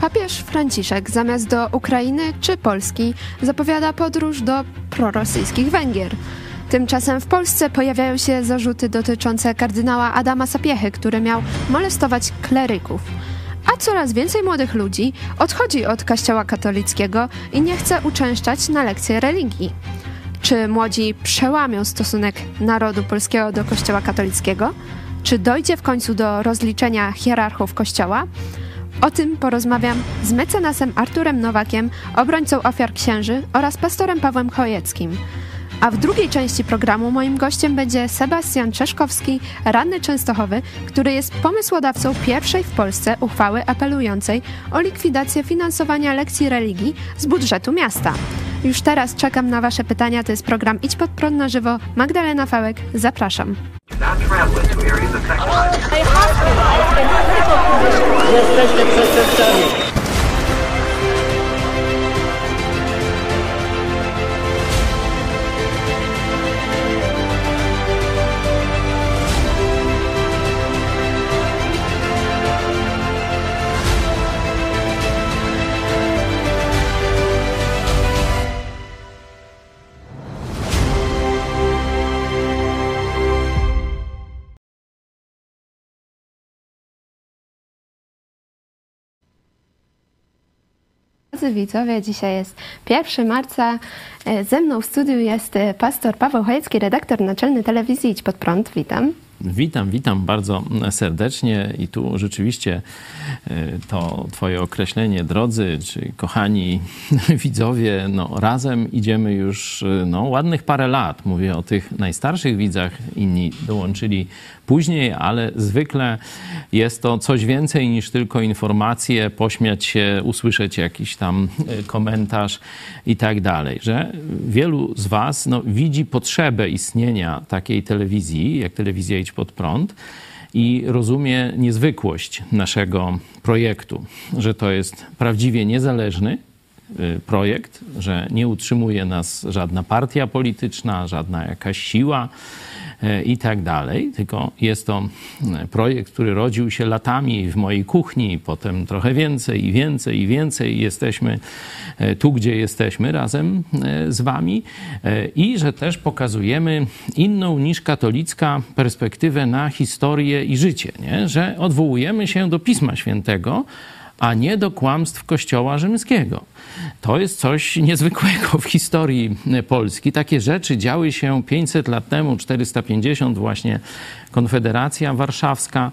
Papież Franciszek zamiast do Ukrainy czy Polski zapowiada podróż do prorosyjskich Węgier. Tymczasem w Polsce pojawiają się zarzuty dotyczące kardynała Adama Sapiechy, który miał molestować kleryków. A coraz więcej młodych ludzi odchodzi od Kościoła katolickiego i nie chce uczęszczać na lekcje religii. Czy młodzi przełamią stosunek narodu polskiego do Kościoła katolickiego? Czy dojdzie w końcu do rozliczenia hierarchów Kościoła? O tym porozmawiam z mecenasem Arturem Nowakiem, obrońcą ofiar księży oraz pastorem Pawłem Chojeckim. A w drugiej części programu moim gościem będzie Sebastian Czeszkowski, radny Częstochowy, który jest pomysłodawcą pierwszej w Polsce uchwały apelującej o likwidację finansowania lekcji religii z budżetu miasta. Już teraz czekam na Wasze pytania. To jest program Idź pod prąd na żywo. Magdalena Fałek, zapraszam. Not traveling to areas affected I have hospitalized in critical condition. Yes, system. Drodzy widzowie, dzisiaj jest 1 marca. E, Ze mną w studiu jest e, pastor Paweł Chojecki, redaktor naczelny telewizji Idź Pod Prąd. Witam. Witam, witam bardzo serdecznie i tu rzeczywiście e, to Twoje określenie, drodzy czy kochani widzowie, no razem idziemy już e, no, ładnych parę lat. Mówię o tych najstarszych widzach, inni dołączyli później, ale zwykle jest to coś więcej niż tylko informacje, pośmiać się, usłyszeć jakiś tam e, komentarz i tak dalej. Że wielu z Was no, widzi potrzebę istnienia takiej telewizji, jak telewizja Pod Prąd i rozumie niezwykłość naszego projektu, że to jest prawdziwie niezależny y, projekt, że nie utrzymuje nas żadna partia polityczna, żadna jakaś siła i tak dalej, tylko jest to y, projekt, który rodził się latami w mojej kuchni, potem trochę więcej i więcej i więcej. Jesteśmy tu, gdzie jesteśmy razem z wami i że też pokazujemy inną niż katolicka perspektywę na historię i życie, nie? że odwołujemy się do Pisma Świętego, a nie do kłamstw Kościoła Rzymskiego. To jest coś niezwykłego w historii Polski. Takie rzeczy działy się 500 lat temu, 450 właśnie Konfederacja Warszawska,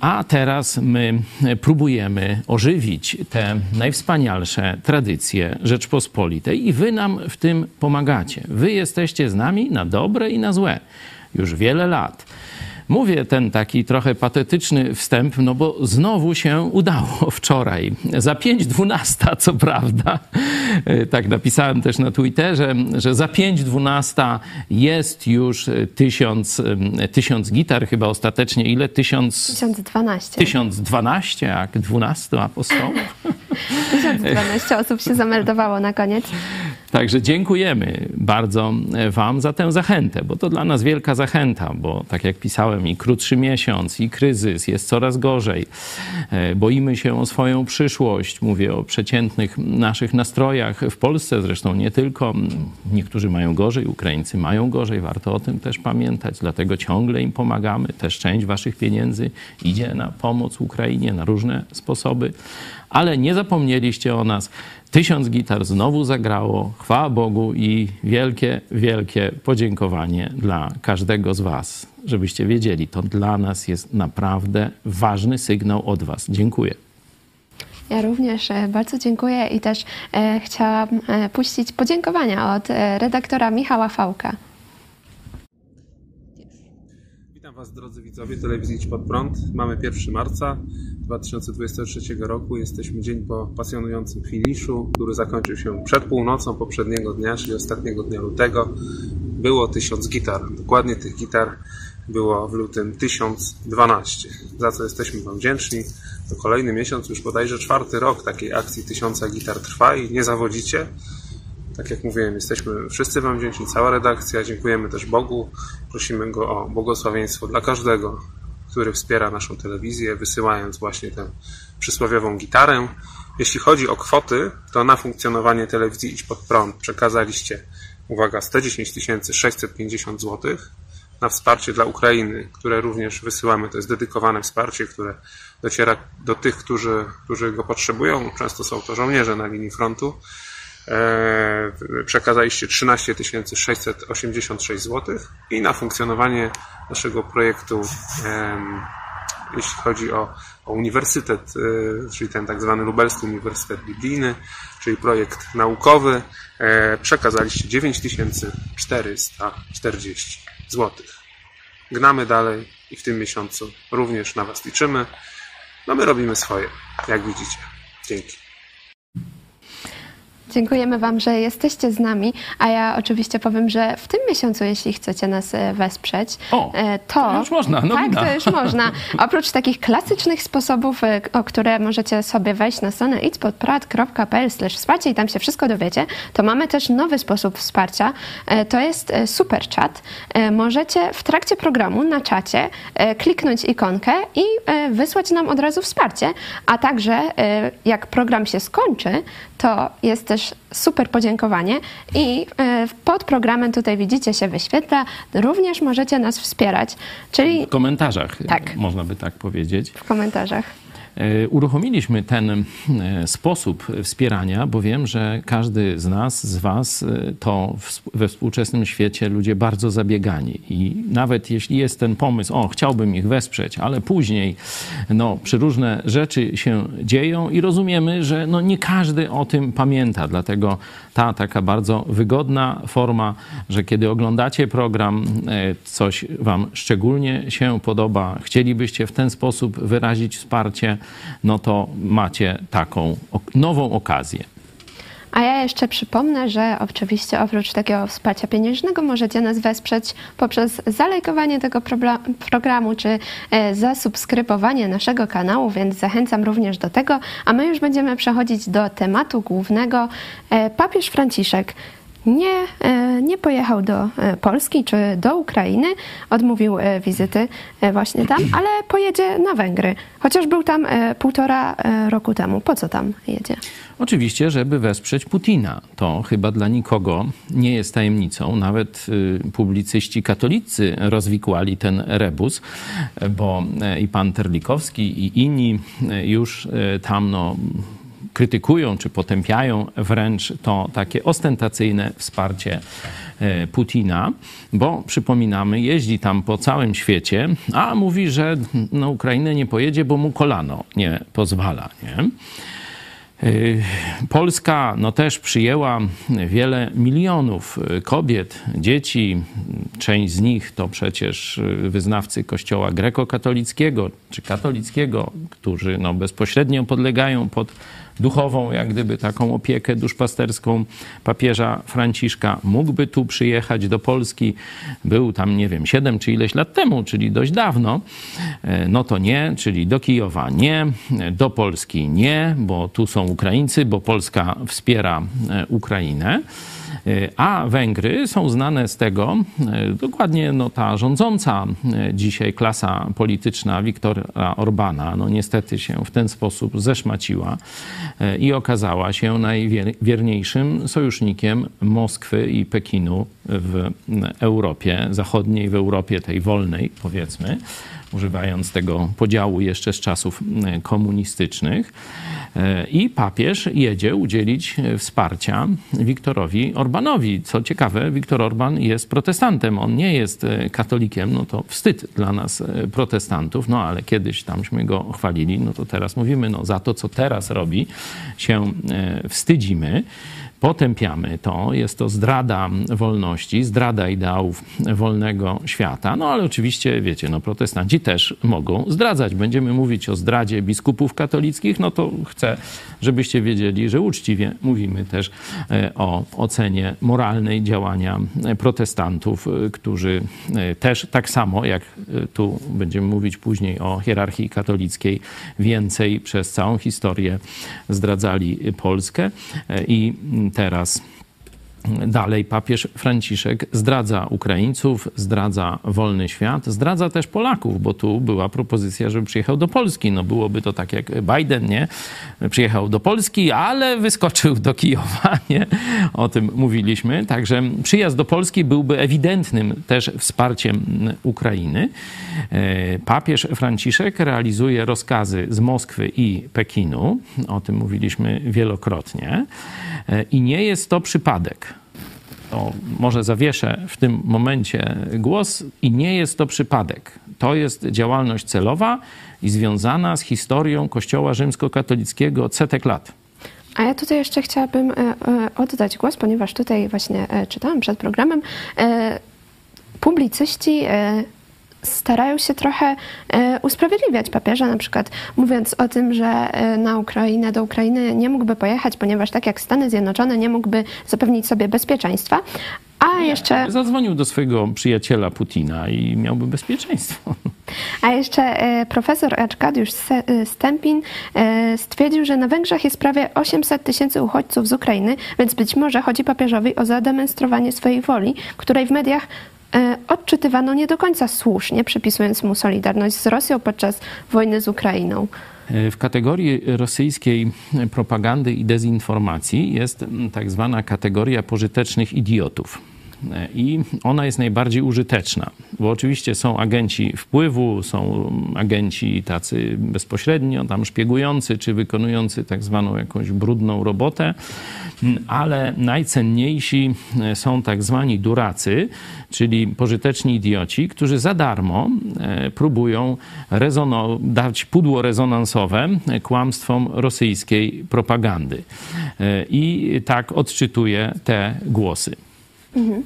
a teraz my próbujemy ożywić te najwspanialsze tradycje Rzeczpospolitej i wy nam w tym pomagacie. Wy jesteście z nami na dobre i na złe już wiele lat. Mówię ten taki trochę patetyczny wstęp, no bo znowu się udało wczoraj. Za 5.12, co prawda, tak napisałem też na Twitterze, że za 5.12 jest już tysiąc, tysiąc gitar, chyba ostatecznie ile? Tysiąc... 1012. 1012, jak 12 apostołów. 1012 osób się zameldowało na koniec. Także dziękujemy bardzo Wam za tę zachętę, bo to dla nas wielka zachęta, bo tak jak pisałem, i krótszy miesiąc, i kryzys, jest coraz gorzej. Boimy się o swoją przyszłość. Mówię o przeciętnych naszych nastrojach w Polsce, zresztą nie tylko. Niektórzy mają gorzej, Ukraińcy mają gorzej, warto o tym też pamiętać, dlatego ciągle im pomagamy. Też część Waszych pieniędzy idzie na pomoc Ukrainie na różne sposoby ale nie zapomnieliście o nas. Tysiąc gitar znowu zagrało. Chwała Bogu i wielkie, wielkie podziękowanie dla każdego z Was, żebyście wiedzieli, to dla nas jest naprawdę ważny sygnał od Was. Dziękuję. Ja również e, bardzo dziękuję i też e, chciałam e, puścić podziękowania od e, redaktora Michała Fałka. Witam Was drodzy widzowie telewizji Idź Pod Prąd. Mamy 1 marca 2023 roku. Jesteśmy dzień po pasjonującym finiszu, który zakończył się przed północą poprzedniego dnia, czyli ostatniego dnia lutego. Było 1000 gitar. Dokładnie tych gitar było w lutym 1012, za co jesteśmy Wam wdzięczni. To kolejny miesiąc, już bodajże czwarty rok takiej akcji 1000 gitar trwa i nie zawodzicie. Tak jak mówiłem, jesteśmy wszyscy Wam wdzięczni, cała redakcja. Dziękujemy też Bogu. Prosimy Go o błogosławieństwo dla każdego, który wspiera naszą telewizję, wysyłając właśnie tę przysłowiową gitarę. Jeśli chodzi o kwoty, to na funkcjonowanie telewizji Idź Pod Prąd przekazaliście, uwaga, 110 650 zł. Na wsparcie dla Ukrainy, które również wysyłamy, to jest dedykowane wsparcie, które dociera do tych, którzy, którzy go potrzebują. Często są to żołnierze na linii frontu. Eee, przekazaliście 13 686 zł i na funkcjonowanie naszego projektu, jeśli chodzi o, o uniwersytet, e, czyli ten tak zwany Lubelski Uniwersytet Biblijny, czyli projekt naukowy, e, przekazaliście 9440 zł. Gnamy dalej i w tym miesiącu również na Was liczymy. No my robimy swoje, jak widzicie. Dzięki. Dziękujemy Wam, że jesteście z nami, a ja oczywiście powiem, że w tym miesiącu, jeśli chcecie nas e, wesprzeć, o, e, to, to już można, Tak, to już można. Oprócz takich klasycznych sposobów, e, o które możecie sobie wejść na stronę itspodprat.pl wsparcie i tam się wszystko dowiecie, to mamy też nowy sposób wsparcia. To jest super chat. Możecie w trakcie programu na czacie kliknąć ikonkę i wysłać nam od razu wsparcie, a także jak program się skończy, to jest też super podziękowanie i e, pod programem tutaj widzicie się wyświetla, również możecie nas wspierać, czyli... W komentarzach, tak. można by tak powiedzieć. W komentarzach. E, uruchomiliśmy ten e, sposób wspierania, bo wiem, że każdy z nas, z Was e, to we współczesnym świecie ludzie bardzo zabiegani. I nawet jeśli jest ten pomysł, o, chciałbym ich wesprzeć, ale później no, różne rzeczy się dzieją i rozumiemy, że no, nie każdy o tym pamięta. Dlatego ta taka bardzo wygodna forma, że kiedy oglądacie program, coś Wam szczególnie się podoba, chcielibyście w ten sposób wyrazić wsparcie, no to macie taką nową okazję. A ja jeszcze przypomnę, że oczywiście oprócz takiego wsparcia pieniężnego możecie nas wesprzeć poprzez zalajkowanie tego programu czy e, zasubskrybowanie naszego kanału, więc zachęcam również do tego. A my już będziemy przechodzić do tematu głównego. E, papież Franciszek nie, e, nie pojechał do e, Polski czy do Ukrainy, odmówił e, wizyty właśnie tam, ale pojedzie na Węgry, chociaż był tam półtora roku temu. Po co tam jedzie? Oczywiście, żeby wesprzeć Putina. To chyba dla nikogo nie jest tajemnicą. Nawet publicyści katolicy rozwikłali ten rebus, bo i pan Terlikowski i inni już tam no, krytykują czy potępiają wręcz to takie ostentacyjne wsparcie e, Putina, bo przypominamy, jeździ tam po całym świecie, a mówi, że na Ukrainę nie pojedzie, bo mu kolano nie pozwala. Nie? Y, Polska no, też przyjęła wiele milionów y, kobiet, dzieci. Część z nich to przecież wyznawcy kościoła grekokatolickiego czy katolickiego, którzy no, bezpośrednio podlegają pod duchową, jak gdyby taką opiekę duszpasterską papieża Franciszka. Mógłby tu przyjechać do Polski. Był tam, nie wiem, 7 czy ileś lat temu, czyli dość dawno. E, no to nie, czyli do Kijowa nie, do Polski nie, bo tu są Ukraińcy, bo Polska wspiera e, Ukrainę. E, a Węgry są znane z tego, e, dokładnie no, ta rządząca e, dzisiaj klasa polityczna Wiktora Orbana, no niestety się w ten sposób zeszmaciła i okazała się najwierniejszym sojusznikiem Moskwy i Pekinu w Europie Zachodniej, w Europie tej wolnej, powiedzmy, używając tego podziału jeszcze z czasów komunistycznych. E, I papież jedzie udzielić e, wsparcia Wiktorowi Orbanowi. Co ciekawe, Wiktor Orban jest protestantem, on nie jest e, katolikiem, no to wstyd dla nas protestantów, no ale kiedyś tamśmy go chwalili, no to teraz mówimy, no za to, co teraz robi, się wstydzimy potępiamy to. Jest to zdrada wolności, zdrada ideałów wolnego świata. No ale oczywiście, wiecie, no protestanci też mogą zdradzać. Będziemy mówić o zdradzie biskupów katolickich, no to chcę, żebyście wiedzieli, że uczciwie mówimy też e, o ocenie moralnej działania protestantów, e, którzy e, też tak samo, jak tu będziemy mówić później o hierarchii katolickiej, więcej przez całą historię zdradzali Polskę i teraz Dalej papież Franciszek zdradza Ukraińców, zdradza wolny świat, zdradza też Polaków, bo tu była propozycja, żeby przyjechał do Polski. No byłoby to tak jak Biden, nie? Przyjechał do Polski, ale wyskoczył do Kijowa, nie? O tym mówiliśmy. Także przyjazd do Polski byłby ewidentnym też wsparciem Ukrainy. E, papież Franciszek realizuje rozkazy z Moskwy i Pekinu. O tym mówiliśmy wielokrotnie. E, I nie jest to przypadek to może zawieszę w tym momencie głos i nie jest to przypadek. To jest działalność celowa i związana z historią Kościoła rzymskokatolickiego od setek lat. A ja tutaj jeszcze chciałabym e, e, oddać głos, ponieważ tutaj właśnie e, czytałam przed programem. Publicyści starają się trochę e, usprawiedliwiać papieża, na przykład mówiąc o tym, że e, na Ukrainę, do Ukrainy nie mógłby pojechać, ponieważ tak jak Stany Zjednoczone nie mógłby zapewnić sobie bezpieczeństwa. A jeszcze. Zadzwonił do swojego przyjaciela Putina i miałby bezpieczeństwo. A jeszcze e, profesor Arkadiusz Stempin stwierdził, że na Węgrzech jest prawie 800 tysięcy uchodźców z Ukrainy, więc być może chodzi papieżowi o zademonstrowanie swojej woli, której w mediach odczytywano nie do końca słusznie, przypisując mu solidarność z Rosją podczas wojny z Ukrainą. E, w kategorii rosyjskiej propagandy i dezinformacji jest tak zwana kategoria pożytecznych idiotów. E, I ona jest najbardziej użyteczna, bo oczywiście są agenci wpływu, są agenci tacy bezpośrednio tam szpiegujący, czy wykonujący tak zwaną jakąś brudną robotę, ale najcenniejsi e, są tak zwani duracy, czyli pożyteczni idioci, którzy za darmo e, próbują dać pudło rezonansowe kłamstwom rosyjskiej propagandy. I tak odczytuję te głosy. Mhm.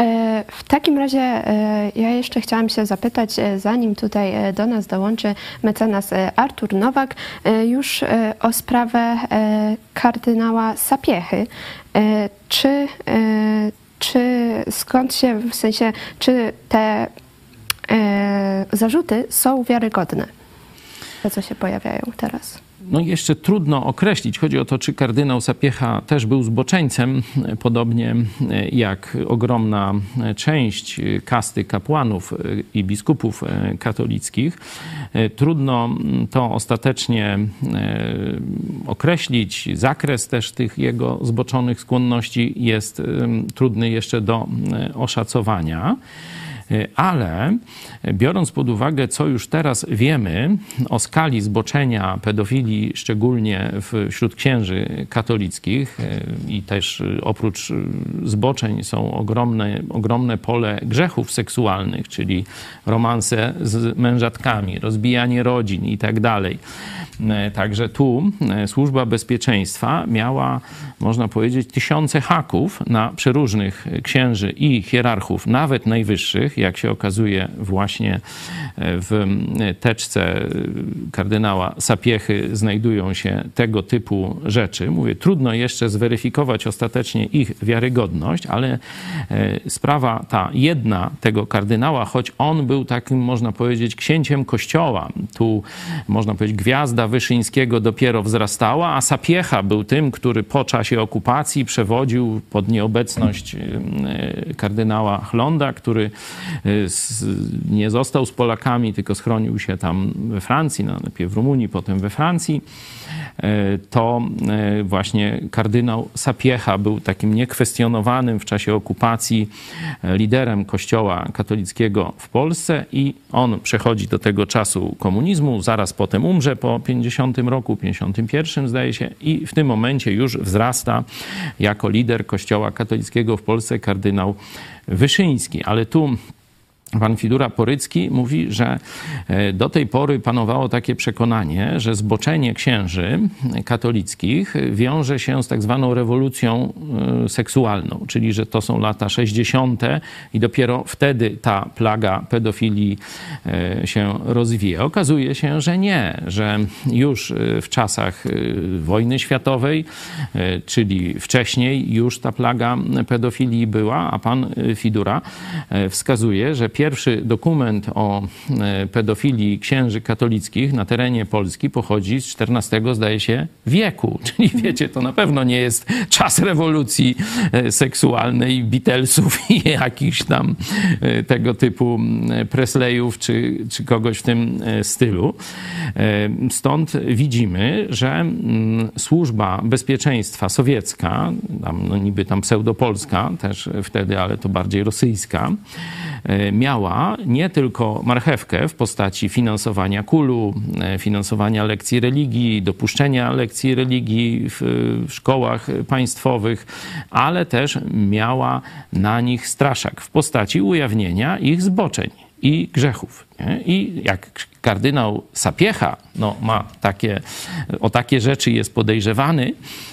E, w takim razie e, ja jeszcze chciałam się zapytać, e, zanim tutaj do nas dołączy mecenas Artur Nowak, już o sprawę kardynała Sapiechy. Czy, czy skąd się, w sensie, czy te zarzuty są wiarygodne, te co się pojawiają teraz? No jeszcze trudno określić. Chodzi o to, czy kardynał Sapiecha też był zboczeńcem, podobnie jak ogromna część kasty kapłanów i biskupów katolickich. Trudno to ostatecznie e, określić. Zakres też tych jego zboczonych skłonności jest trudny jeszcze do oszacowania. Y, ale biorąc pod uwagę, co już teraz wiemy o skali zboczenia pedofilii, szczególnie wśród księży katolickich, y, i też oprócz zboczeń są ogromne, ogromne pole grzechów seksualnych, czyli romanse z mężatkami, rozbijanie rodzin i tak dalej. Także tu służba bezpieczeństwa miała, można powiedzieć, tysiące haków na przeróżnych księży i hierarchów, nawet najwyższych, jak się okazuje, właśnie e, w teczce kardynała Sapiechy znajdują się tego typu rzeczy. Mówię, trudno jeszcze zweryfikować ostatecznie ich wiarygodność, ale e, sprawa ta jedna tego kardynała, choć on był takim, można powiedzieć, księciem kościoła, tu można powiedzieć, gwiazda Wyszyńskiego dopiero wzrastała, a Sapiecha był tym, który po czasie okupacji przewodził pod nieobecność e, kardynała Chlonda, który nie został z Polakami, tylko schronił się tam we Francji, no, najpierw w Rumunii, potem we Francji, y, to y, właśnie kardynał Sapiecha był takim niekwestionowanym w czasie okupacji liderem kościoła katolickiego w Polsce i on przechodzi do tego czasu komunizmu, zaraz potem umrze po 50 roku, 51 zdaje się i w tym momencie już wzrasta jako lider kościoła katolickiego w Polsce kardynał Wyszyński. Ale tu Pan Fidura Porycki mówi, że e, do tej pory panowało takie przekonanie, że zboczenie księży katolickich wiąże się z tak zwaną rewolucją e, seksualną, czyli że to są lata 60. i dopiero wtedy ta plaga pedofilii e, się rozwija. Okazuje się, że nie, że już w czasach wojny światowej, czyli wcześniej już ta plaga pedofilii była, a pan Fidura wskazuje, że pierwszy dokument o e, pedofilii księży katolickich na terenie Polski pochodzi z XIV, zdaje się, wieku. Czyli wiecie, to na pewno nie jest czas rewolucji e, seksualnej, Beatlesów i jakichś tam tego typu Presleyów czy, czy kogoś w tym stylu. Stąd widzimy, że służba bezpieczeństwa sowiecka, tam, no niby tam pseudopolska też wtedy, ale to bardziej rosyjska, e, miała nie tylko marchewkę w postaci finansowania kulu, e, finansowania lekcji religii, dopuszczenia lekcji religii w szkołach państwowych, ale też miała na nich straszak w postaci ujawnienia ich zboczeń i grzechów. Nie? I jak kardynał Sapiecha no, ma takie, o takie rzeczy jest podejrzewany,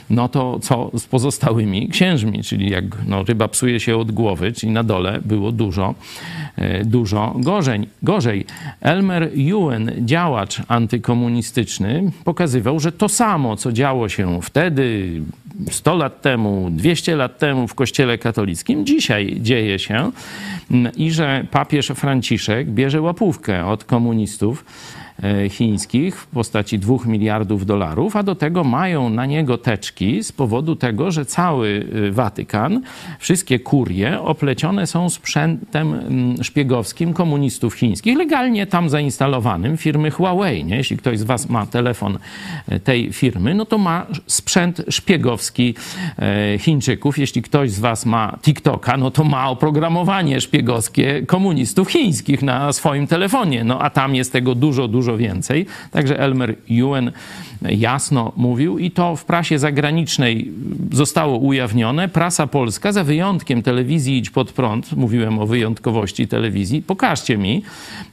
no to co z pozostałymi księżmi? Czyli jak no, ryba psuje się od głowy, czyli na dole było dużo, e, dużo gorzej. gorzej. Elmer Ewan, działacz antykomunistyczny, pokazywał, że to samo, co działo się wtedy, 100 lat temu, 200 lat temu w Kościele katolickim, dzisiaj dzieje się i że papież Franciszek bierze łapówkę od komunistów chińskich w postaci 2 miliardów dolarów, a do tego mają na niego teczki z powodu tego, że cały e, Watykan, wszystkie kurie oplecione są sprzętem mm, szpiegowskim komunistów chińskich, legalnie tam zainstalowanym firmy Huawei. Nie? Jeśli ktoś z Was ma telefon e, tej firmy, no to ma sprzęt szpiegowski Chińczyków. Jeśli ktoś z Was ma TikToka, no to ma oprogramowanie szpiegowskie komunistów chińskich na swoim telefonie. No a tam jest tego dużo, dużo dużo więcej. Także Elmer Ewan jasno mówił i to w prasie zagranicznej zostało ujawnione. Prasa polska, za wyjątkiem telewizji Idź Pod Prąd, mówiłem o wyjątkowości telewizji, pokażcie mi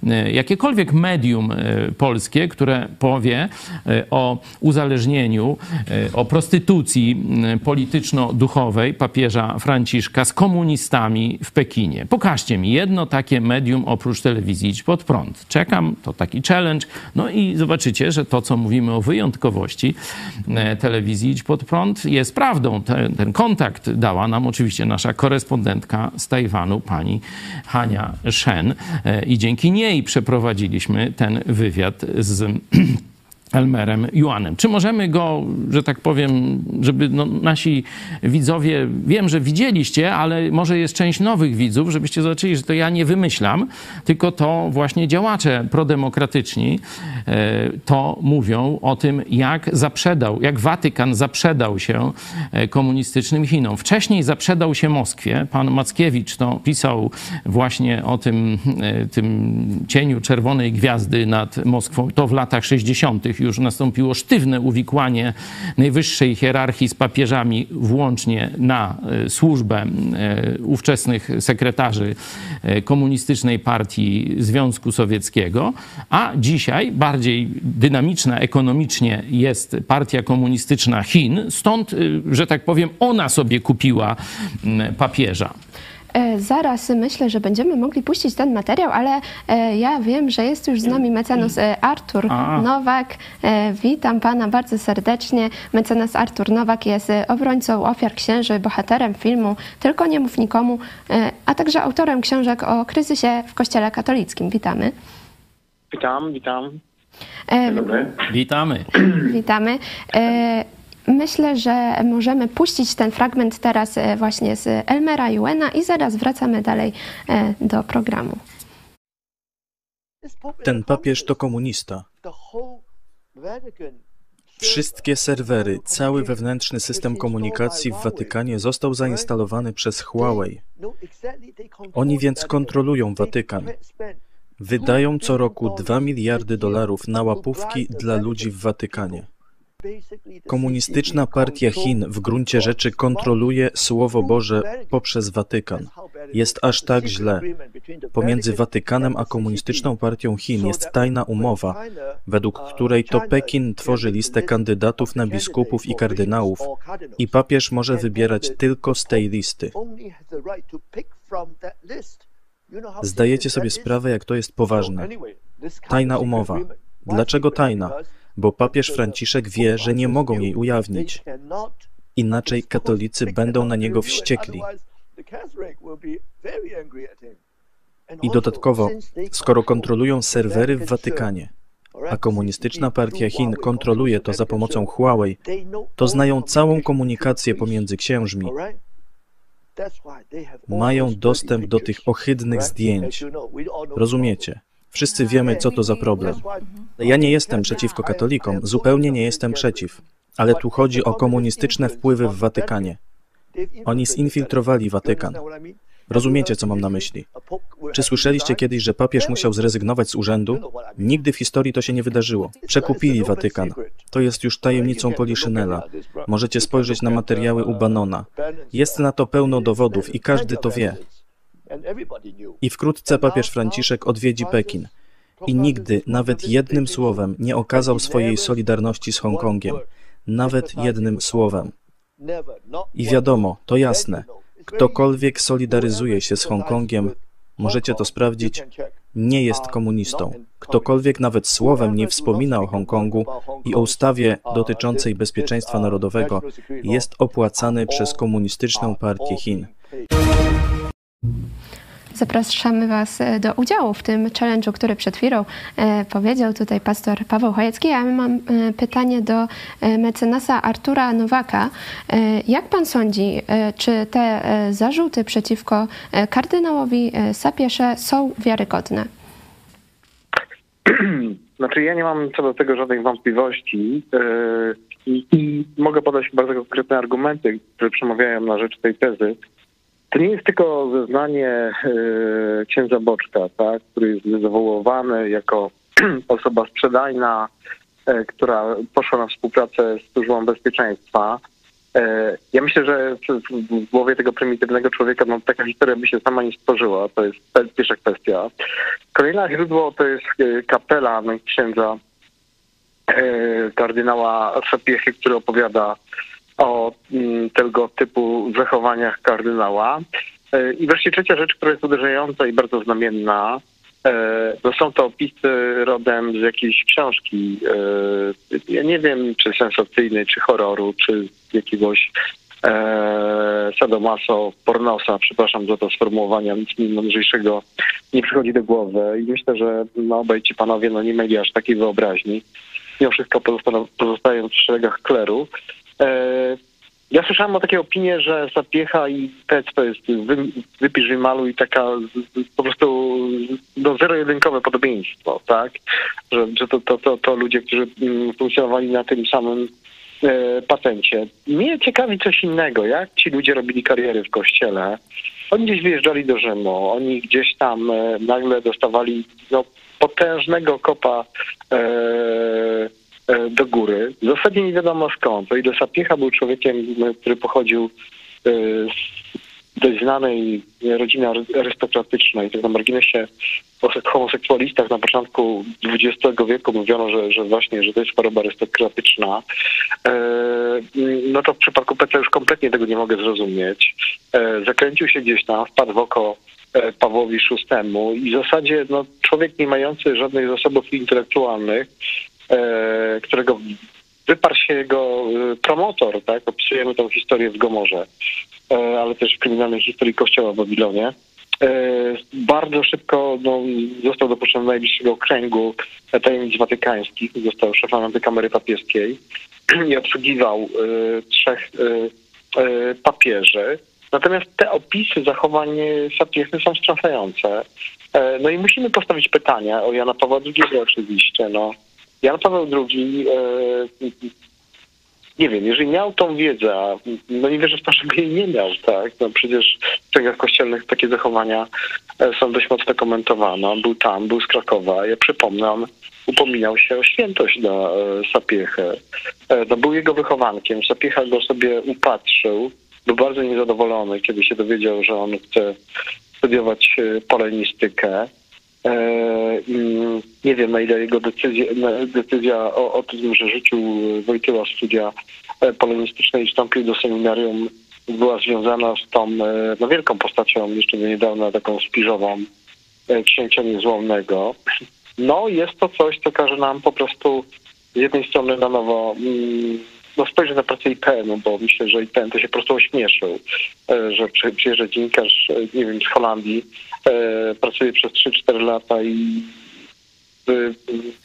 e, jakiekolwiek medium e, polskie, które powie e, o uzależnieniu, o prostytucji polityczno-duchowej papieża Franciszka z komunistami w Pekinie. Pokażcie mi jedno takie medium oprócz telewizji Idź Pod Prąd. Czekam, to taki challenge. No i zobaczycie, że to, co mówimy o wyjątkowości e, telewizji Idź Pod Prąd jest prawdą. Ten, ten kontakt dała nam oczywiście nasza korespondentka z Tajwanu, pani Hania Shen e, i dzięki niej przeprowadziliśmy ten wywiad z Elmerem Juanem. Czy możemy go, że tak powiem, żeby no, nasi widzowie, wiem, że widzieliście, ale może jest część nowych widzów, żebyście zobaczyli, że to ja nie wymyślam, tylko to właśnie działacze prodemokratyczni e, to mówią o tym, jak zaprzedał, jak Watykan zaprzedał się e, komunistycznym Chinom. Wcześniej zaprzedał się Moskwie. Pan Mackiewicz to pisał właśnie o tym, e, tym cieniu czerwonej gwiazdy nad Moskwą. To w latach 60 już nastąpiło sztywne uwikłanie najwyższej hierarchii z papieżami, włącznie na e, służbę e, ówczesnych sekretarzy e, komunistycznej partii Związku Sowieckiego, a dzisiaj bardziej dynamiczna ekonomicznie jest partia komunistyczna Chin, stąd, że tak powiem, ona sobie kupiła papieża. E, zaraz myślę, że będziemy mogli puścić ten materiał, ale e, ja wiem, że jest już z nami mecenas e, Artur A. Nowak. Witam pana bardzo serdecznie. Mecenas Artur Nowak jest obrońcą ofiar księży, bohaterem filmu Tylko nie mów nikomu, a także autorem książek o kryzysie w Kościele katolickim. Witamy. Witam, witam. Dzień dobry. Witamy. Witamy. Myślę, że możemy puścić ten fragment teraz e, właśnie z Elmera Juena i zaraz wracamy dalej e, do programu. Ten papież to komunista. Wszystkie serwery, cały wewnętrzny system komunikacji w Watykanie został zainstalowany przez Huawei. Oni więc kontrolują Watykan. Wydają co roku 2 miliardy dolarów na łapówki dla ludzi w Watykanie. Komunistyczna Partia Chin w gruncie rzeczy kontroluje Słowo Boże poprzez Watykan. Jest aż tak źle. Pomiędzy Watykanem a Komunistyczną Partią Chin jest tajna umowa, według której to Pekin tworzy listę kandydatów na biskupów i kardynałów i papież może wybierać tylko z tej listy. Zdajecie sobie sprawę, jak to jest poważne. Tajna umowa. Dlaczego tajna? Bo papież Franciszek wie, że nie mogą jej ujawnić. Inaczej katolicy będą na niego wściekli. I dodatkowo, skoro kontrolują serwery w Watykanie, a komunistyczna partia Chin kontroluje to za pomocą Huawei, to znają całą komunikację pomiędzy księżmi. Mają dostęp do tych ohydnych zdjęć. Rozumiecie? Wszyscy wiemy, co to za problem. Ja nie jestem przeciwko katolikom, zupełnie nie jestem przeciw, ale tu chodzi o komunistyczne wpływy w Watykanie. Oni zinfiltrowali Watykan. Rozumiecie, co mam na myśli? Czy słyszeliście kiedyś, że papież musiał zrezygnować z urzędu? Nigdy w historii to się nie wydarzyło. Przekupili Watykan. To jest już tajemnicą Poliszynela. Możecie spojrzeć na materiały u Banona. Jest na to pełno dowodów i każdy to wie. I wkrótce papież Franciszek odwiedzi Pekin. I nigdy, nawet jednym słowem, nie okazał swojej solidarności z Hongkongiem. Nawet jednym słowem. I wiadomo, to jasne. Ktokolwiek solidaryzuje się z Hongkongiem, możecie to sprawdzić, nie jest komunistą. Ktokolwiek nawet słowem nie wspomina o Hongkongu i o ustawie dotyczącej bezpieczeństwa narodowego, jest opłacany przez komunistyczną partię Chin. Zapraszamy Was e, do udziału w tym challenge'u, który przed chwilą e, powiedział tutaj pastor Paweł Chojecki. Ja mam e, pytanie do mecenasa Artura Nowaka. Jak Pan sądzi, czy te zarzuty przeciwko kardynałowi Sapiesze są wiarygodne? Znaczy ja nie mam co do tego żadnych wątpliwości i, i mogę podać bardzo konkretne argumenty, które przemawiają na rzecz tej tezy. To nie jest tylko zeznanie yy, księdza Boczka, tak, który jest zawołowany jako osoba sprzedajna, yy, która poszła na współpracę z służbą bezpieczeństwa. E, Ja myślę, że w- głowie tego prymitywnego człowieka no, taka historia by się sama nie stworzyła. To jest pierwsza kwestia. Kolejne źródło to jest e, kapela księdza e, kardynała Sapiechy, który opowiada o mm, tego typu zachowaniach kardynała. E, I wreszcie trzecia rzecz, która jest uderzająca i bardzo znamienna, e, no są to opisy rodem z jakiejś książki. e, Ja nie wiem, czy sensacyjnej, czy horroru, czy jakiegoś sadomaso, pornosa, przepraszam za to sformułowania, nic mi mądrzejszego nie przychodzi do głowy i myślę, że no, obaj ci panowie no, nie mieli aż takiej wyobraźni. Mimo wszystko pozosta- pozostając w szeregach kleru. E, ja słyszałem o takiej opinii, że Sapiecha i Pec to jest wy, wypisz i taka z- po prostu no, zero-jedynkowe podobieństwo, tak? Że, że to, to, to, to ludzie, którzy mm, funkcjonowali na tym samym e, patencie. Mnie ciekawi coś innego, jak ci ludzie robili kariery w kościele. Oni gdzieś wyjeżdżali do Rzymu, oni gdzieś tam e, nagle dostawali no, potężnego kopa e, do góry. W zasadzie nie wiadomo skąd. O ile Sapiecha był człowiekiem, m, który pochodził e, z dość znanej rodziny ary- arystokratycznej. Tak na marginesie o sek- homoseksualistach na początku XX wieku mówiono, że, że właśnie, że to jest choroba arystokratyczna. E, no to w przypadku Petra już kompletnie tego nie mogę zrozumieć. E, zakręcił się gdzieś tam, wpadł w oko e, Pawłowi VI i w zasadzie no, człowiek nie mający żadnych zasobów intelektualnych, e, którego wyparł się jego e, promotor, tak? Opisujemy tą historię w Gomorze, e, ale też w kryminalnej historii kościoła w Babilonie. E, Bardzo szybko no, został dopuszczony do najbliższego kręgu tajemnic watykańskich, został szefem antykamery papieskiej i obsługiwał e, trzech e, e, papieży. Natomiast te opisy zachowań Sapiechy są wstrząsające. E, No i musimy postawić pytania o Jana Pawła II oczywiście. No. Jan Paweł II, e, nie wiem, jeżeli miał tą wiedzę, no nie wierzę w to, żeby jej nie miał, tak? No przecież w księgach kościelnych takie zachowania e, są dość mocno komentowane. On był tam, był z Krakowa. Ja przypomnę, on upominał się o świętość na e, Sapiechę. E, No, był jego wychowankiem. Sapiecha go sobie upatrzył. Był bardzo niezadowolony, kiedy się dowiedział, że on chce studiować polenistykę. E, Nie wiem, na ile jego decyzja, decyzja o, o tym, że rzucił Wojtyła studia polonistyczne i wstąpił do seminarium, była związana z tą e, no, wielką postacią, jeszcze do niedawna taką spiżową e, księcia niezłomnego. No, jest to coś, co każe nam po prostu z jednej strony na nowo mm, no spojrzę na pracę IPN-u, bo myślę, że IPN to się po prostu ośmieszył, e, że przyjeżdża dziennikarz, e, nie wiem, z Holandii, e, pracuje przez 3-4 lata i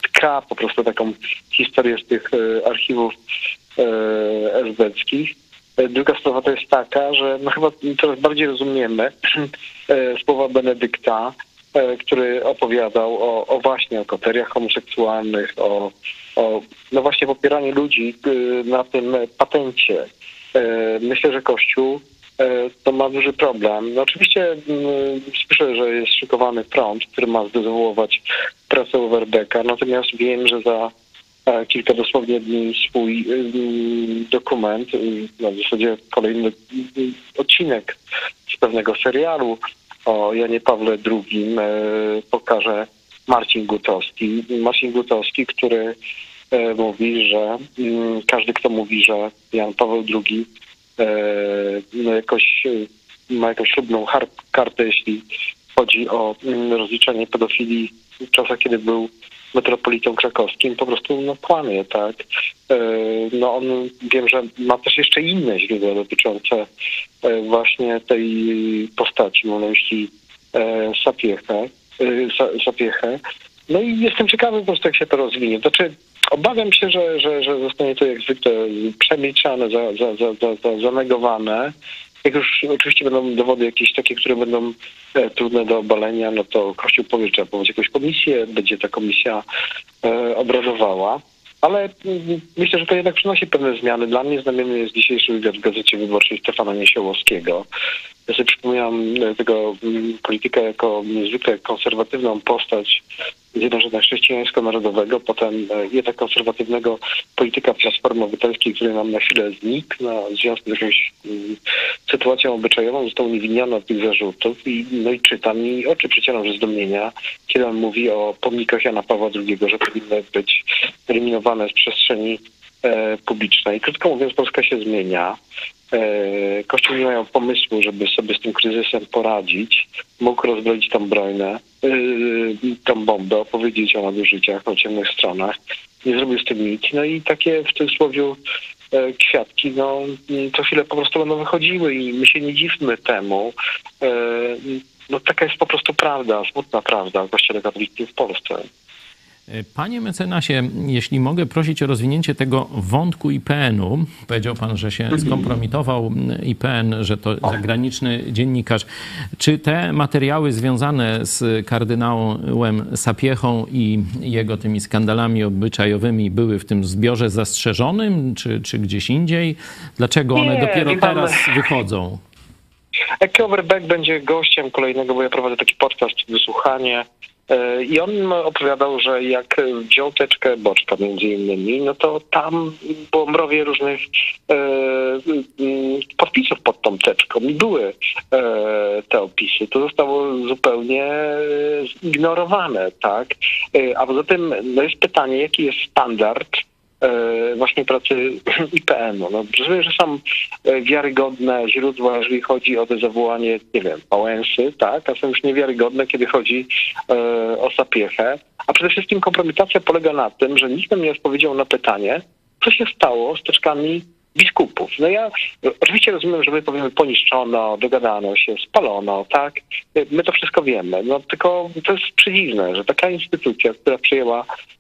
tka po prostu taką historię z tych archiwów esbeckich. Druga sprawa to jest taka, że no chyba coraz bardziej rozumiemy słowa Benedykta, który opowiadał o, o właśnie o koteriach homoseksualnych, o o no właśnie popieranie ludzi y, na tym patencie. E, myślę, że Kościół e, to ma duży problem. No oczywiście mm, słyszę, że jest szykowany front, który ma zdezawuować pracę Overbecka, natomiast wiem, że za e, kilka dosłownie dni swój dokument, no w zasadzie kolejny odcinek z pewnego serialu o Janie Pawle II pokaże Marcin Gutowski. Marcin Gutowski, który e, mówi, że mm, każdy, kto mówi, że Jan Paweł II e, jakoś e, ma jakąś ślubną kartę, jeśli chodzi o mm, rozliczenie pedofilii w czasach, kiedy był metropolitą krakowskim, po prostu no, kłamie, tak. No on, wiem, że ma też jeszcze inne źródła dotyczące właśnie tej postaci, mam na myśli Sapiechę. Y, zapiechę. No i jestem ciekawy po prostu, jak się to rozwinie. Znaczy, obawiam się, że, że, że zostanie to jak zwykle przemilczane, za, za, za, za, zanegowane. Jak już oczywiście będą dowody jakieś takie, które będą e, trudne do obalenia, no to Kościół powie, że trzeba powołać jakąś komisję, będzie ta komisja e, obradowała. Ale mm, myślę, że to jednak przynosi pewne zmiany. Dla mnie znamienny jest dzisiejszy wywiad w Gazecie Wyborczej Stefana Niesiołowskiego, ja sobie przypominam e, tego mm, polityka jako niezwykle konserwatywną postać Zjednoczenia Chrześcijańsko-Narodowego, potem jednak konserwatywnego polityka Platformy Obywatelskiej, który nam na chwilę znikł na w związku z jakąś mm, sytuacją obyczajową, został uniewinniony od tych zarzutów i, no i czytam i oczy przecieram ze zdumienia, kiedy on mówi o pomnikach Jana Pawła II, że powinny być eliminowane z przestrzeni e, publicznej. Krótko mówiąc, Polska się zmienia. E, Kościół nie mają pomysłu, żeby sobie z tym kryzysem poradzić. Mógł rozbroić tą brojnę, e, tą bombę, opowiedzieć o nadużyciach, o ciemnych stronach. Nie zrobił z tym nic. No i takie w cudzysłowie e, kwiatki, no co chwilę po prostu będą wychodziły i my się nie dziwmy temu. No taka jest po prostu prawda, smutna prawda o Kościele katolickim w Polsce. Panie mecenasie, jeśli mogę prosić o rozwinięcie tego wątku IPN-u. Powiedział pan, że się skompromitował IPN, że to zagraniczny dziennikarz. Czy te materiały związane z kardynałem Sapiechą i jego tymi skandalami obyczajowymi były w tym zbiorze zastrzeżonym, czy, czy gdzieś indziej? Dlaczego one Nie, dopiero teraz wychodzą? Beck będzie gościem kolejnego, bo ja prowadzę taki podcast, wysłuchanie I on opowiadał, że jak wziął teczkę boczka między innymi, no to tam było mrowie różnych e, mm, podpisów pod tą teczką i były e, te opisy. To zostało zupełnie zignorowane, tak? E, a poza tym no jest pytanie, jaki jest standard E, właśnie pracy IPN-u. No, że są e, wiarygodne źródła, jeżeli chodzi o dezawuanie, nie wiem, Pałęsy, tak, a są już niewiarygodne, kiedy chodzi e, o Sapiechę. A przede wszystkim kompromitacja polega na tym, że nikt nam nie odpowiedział na pytanie, co się stało z teczkami biskupów. No ja oczywiście rozumiem, że my powiemy poniszczono, dogadano się, spalono, tak? My to wszystko wiemy. No tylko to jest przedziwne, że taka instytucja, która przyjęła E,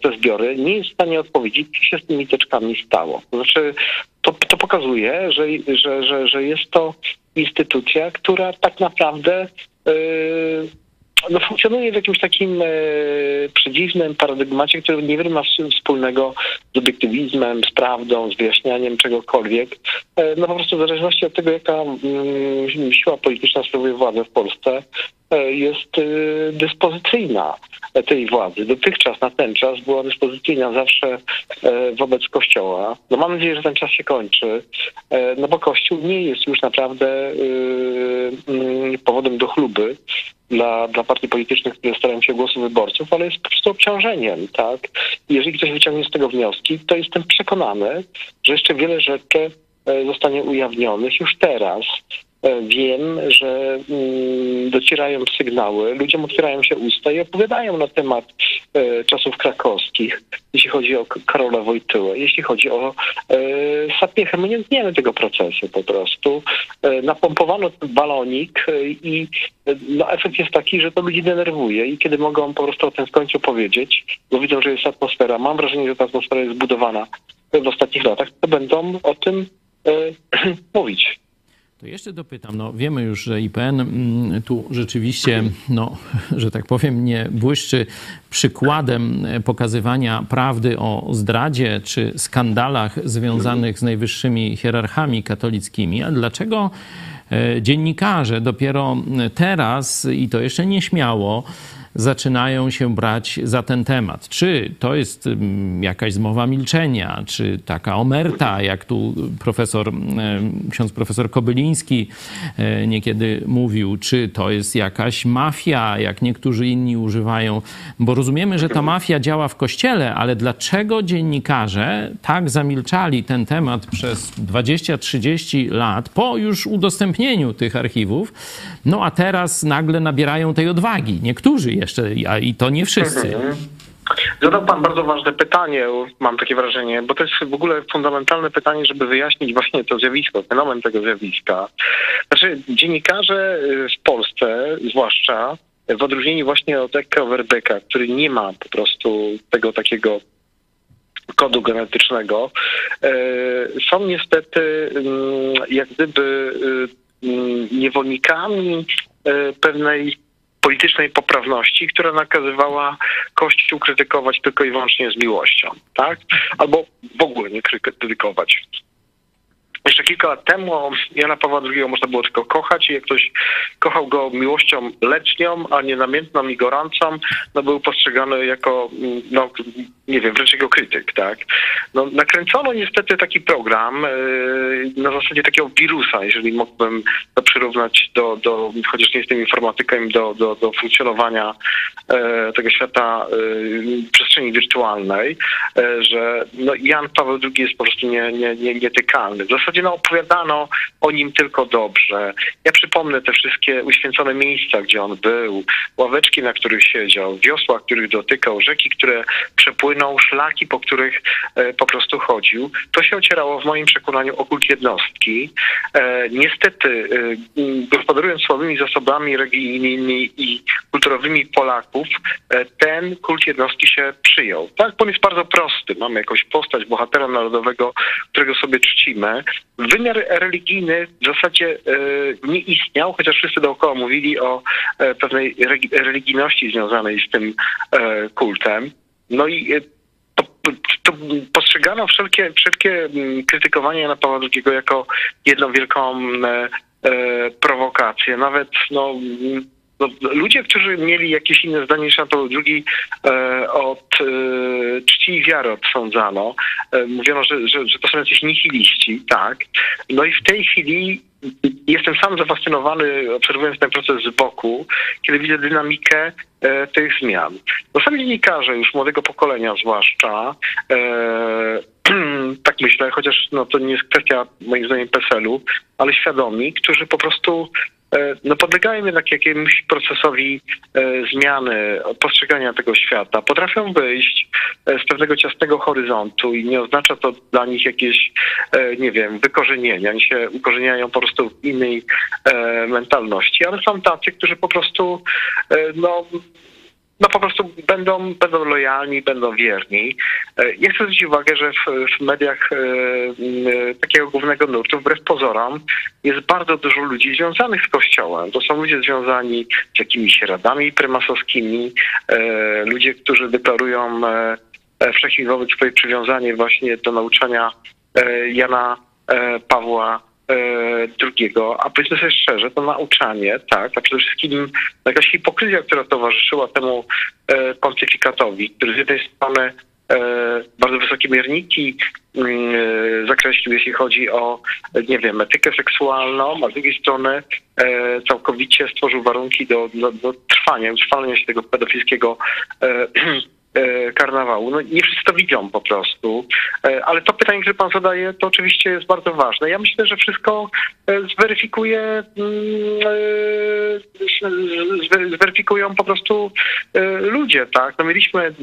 te zbiory, nie jest w stanie odpowiedzieć, co się z tymi teczkami stało. To znaczy, to, to pokazuje, że, że, że, że jest to instytucja, która tak naprawdę yy, no, funkcjonuje w jakimś takim e, przedziwnym paradygmacie, który niewiele ma wspólnego z obiektywizmem, z prawdą, z wyjaśnianiem czegokolwiek. E, no po prostu w zależności od tego, jaka mm, siła polityczna sprawuje władzę w Polsce, e, jest e, dyspozycyjna tej władzy. Dotychczas na ten czas była dyspozycyjna zawsze e, wobec Kościoła. No mam nadzieję, że ten czas się kończy, e, no bo Kościół nie jest już naprawdę mm, powodem do chluby dla, dla partii politycznych, które starają się głosu wyborców, ale jest po prostu obciążeniem, tak? jeżeli ktoś wyciągnie z tego wnioski, to jestem przekonany, że jeszcze wiele rzeczy e, zostanie ujawnionych już teraz. E, wiem, że mm, docierają sygnały, ludziom otwierają się usta i opowiadają na temat e, czasów krakowskich, jeśli chodzi o Karola Wojtyłę, jeśli chodzi o Sapiechę. My nie zmieniamy tego procesu po prostu. Napompowano ten balonik i no, efekt jest taki, że to ludzi denerwuje i kiedy mogą po prostu o tym w końcu powiedzieć, bo widzą, że jest atmosfera, mam wrażenie, że ta atmosfera jest zbudowana w ostatnich latach, to będą o tym e, mówić. To jeszcze dopytam, no wiemy już, że IPN mm, tu rzeczywiście, no, że tak powiem, nie błyszczy przykładem pokazywania prawdy o zdradzie czy skandalach związanych z najwyższymi hierarchami katolickimi. A dlaczego e, dziennikarze dopiero teraz, i to jeszcze nieśmiało, zaczynają się brać za ten temat. Czy to jest mm, jakaś zmowa milczenia, czy taka omerta, jak tu profesor, ksiądz profesor Kobyliński e, niekiedy mówił, czy to jest jakaś mafia, jak niektórzy inni używają, bo rozumiemy, że ta mafia działa w kościele, ale dlaczego dziennikarze tak zamilczali ten temat przez 20-30 lat po już udostępnieniu tych archiwów, no a teraz nagle nabierają tej odwagi. Niektórzy jeszcze, a i to nie wszyscy. Mhm. Zadał Pan bardzo ważne pytanie, mam takie wrażenie, bo to jest w ogóle fundamentalne pytanie, żeby wyjaśnić właśnie to zjawisko, fenomen tego zjawiska. Znaczy, dziennikarze y, w Polsce, zwłaszcza w odróżnieniu właśnie od Eka Verdeka, który nie ma po prostu tego takiego kodu genetycznego, y, są niestety mm, jak gdyby y, mm, niewolnikami pewnej politycznej poprawności, która nakazywała Kościół krytykować tylko i wyłącznie z miłością, tak? Albo w ogóle nie krytykować. Jeszcze kilka lat temu Jana Pawła II można było tylko kochać i jak ktoś kochał go miłością lecznią, a nie namiętną i gorącą, no był postrzegany jako, no nie wiem, wręcz jego krytyk, tak. No, nakręcono niestety taki program yy, na zasadzie takiego wirusa, jeżeli mógłbym to przyrównać do, do chociaż nie jestem informatykiem, do, do, do funkcjonowania yy, tego świata yy, przestrzeni wirtualnej, yy, że no, Jan Paweł II jest po prostu nie, nie, nie, nietykalny. W zasadzie no, opowiadano o nim tylko dobrze. Ja przypomnę te wszystkie uświęcone miejsca, gdzie on był, ławeczki, na których siedział, wiosła, których dotykał, rzeki, które przepłynął, szlaki, po których e, po prostu chodził. To się ocierało w moim przekonaniu o kult jednostki. E, niestety, e, gospodarując słabymi zasobami religijnymi i kulturowymi Polaków, e, ten kult jednostki się przyjął. Tak, on jest bardzo prosty. Mamy jakąś postać bohatera narodowego, którego sobie czcimy, wymiar religijny w zasadzie e, nie istniał, chociaż wszyscy dookoła mówili o e, pewnej religijności związanej z tym e, kultem. No i to, postrzegano wszelkie, wszelkie mm, krytykowanie Jana Pawła II jako jedną wielką prowokację. Nawet no, no, ludzie, którzy mieli jakieś inne zdanie niż Jan Paweł II e, od e, czci i wiary odsądzano. E, mówiono, że, że, że to są jacyś nihiliści, tak. No i w tej chwili jestem sam zafascynowany, obserwując ten proces z boku, kiedy widzę dynamikę e, tych zmian. No sami dziennikarze już młodego pokolenia zwłaszcza, e, tak myślę, chociaż no, to nie jest kwestia moim zdaniem PESEL-u, ale świadomi, którzy po prostu no podlegają jednak jakiemuś procesowi e, zmiany postrzegania tego świata. Potrafią wyjść e, z pewnego ciasnego horyzontu i nie oznacza to dla nich jakieś, nie wiem, wykorzenienia. Oni się ukorzeniają po prostu w innej mentalności, ale są tacy, którzy po prostu no, no po prostu będą, będą lojalni, będą wierni. E, ja chcę zwrócić uwagę, że w, w mediach e, e, takiego głównego nurtu, wbrew pozorom, jest bardzo dużo ludzi związanych z Kościołem. To są ludzie związani z jakimiś radami prymasowskimi, e, ludzie, którzy deklarują e, e wszechchwilowe swoje przywiązanie właśnie do nauczania Jana Pawła drugiego, a powiedzmy sobie szczerze, to nauczanie, tak, a przede wszystkim jakaś hipokryzja, która towarzyszyła temu e, pontyfikatowi, który z jednej strony e, bardzo wysokie mierniki mm, zakreślił, jeśli chodzi o, nie wiem, etykę seksualną, a z drugiej strony całkowicie stworzył warunki do, do, do trwania, utrwalenia się tego pedofilskiego e, karnawału. No, nie wszyscy to widzą po prostu. E, Ale to pytanie, które pan zadaje, to oczywiście jest bardzo ważne. Ja myślę, że wszystko e, zweryfikuje, mm, e, zwe- zweryfikują po prostu e, ludzie, tak? No mieliśmy mm,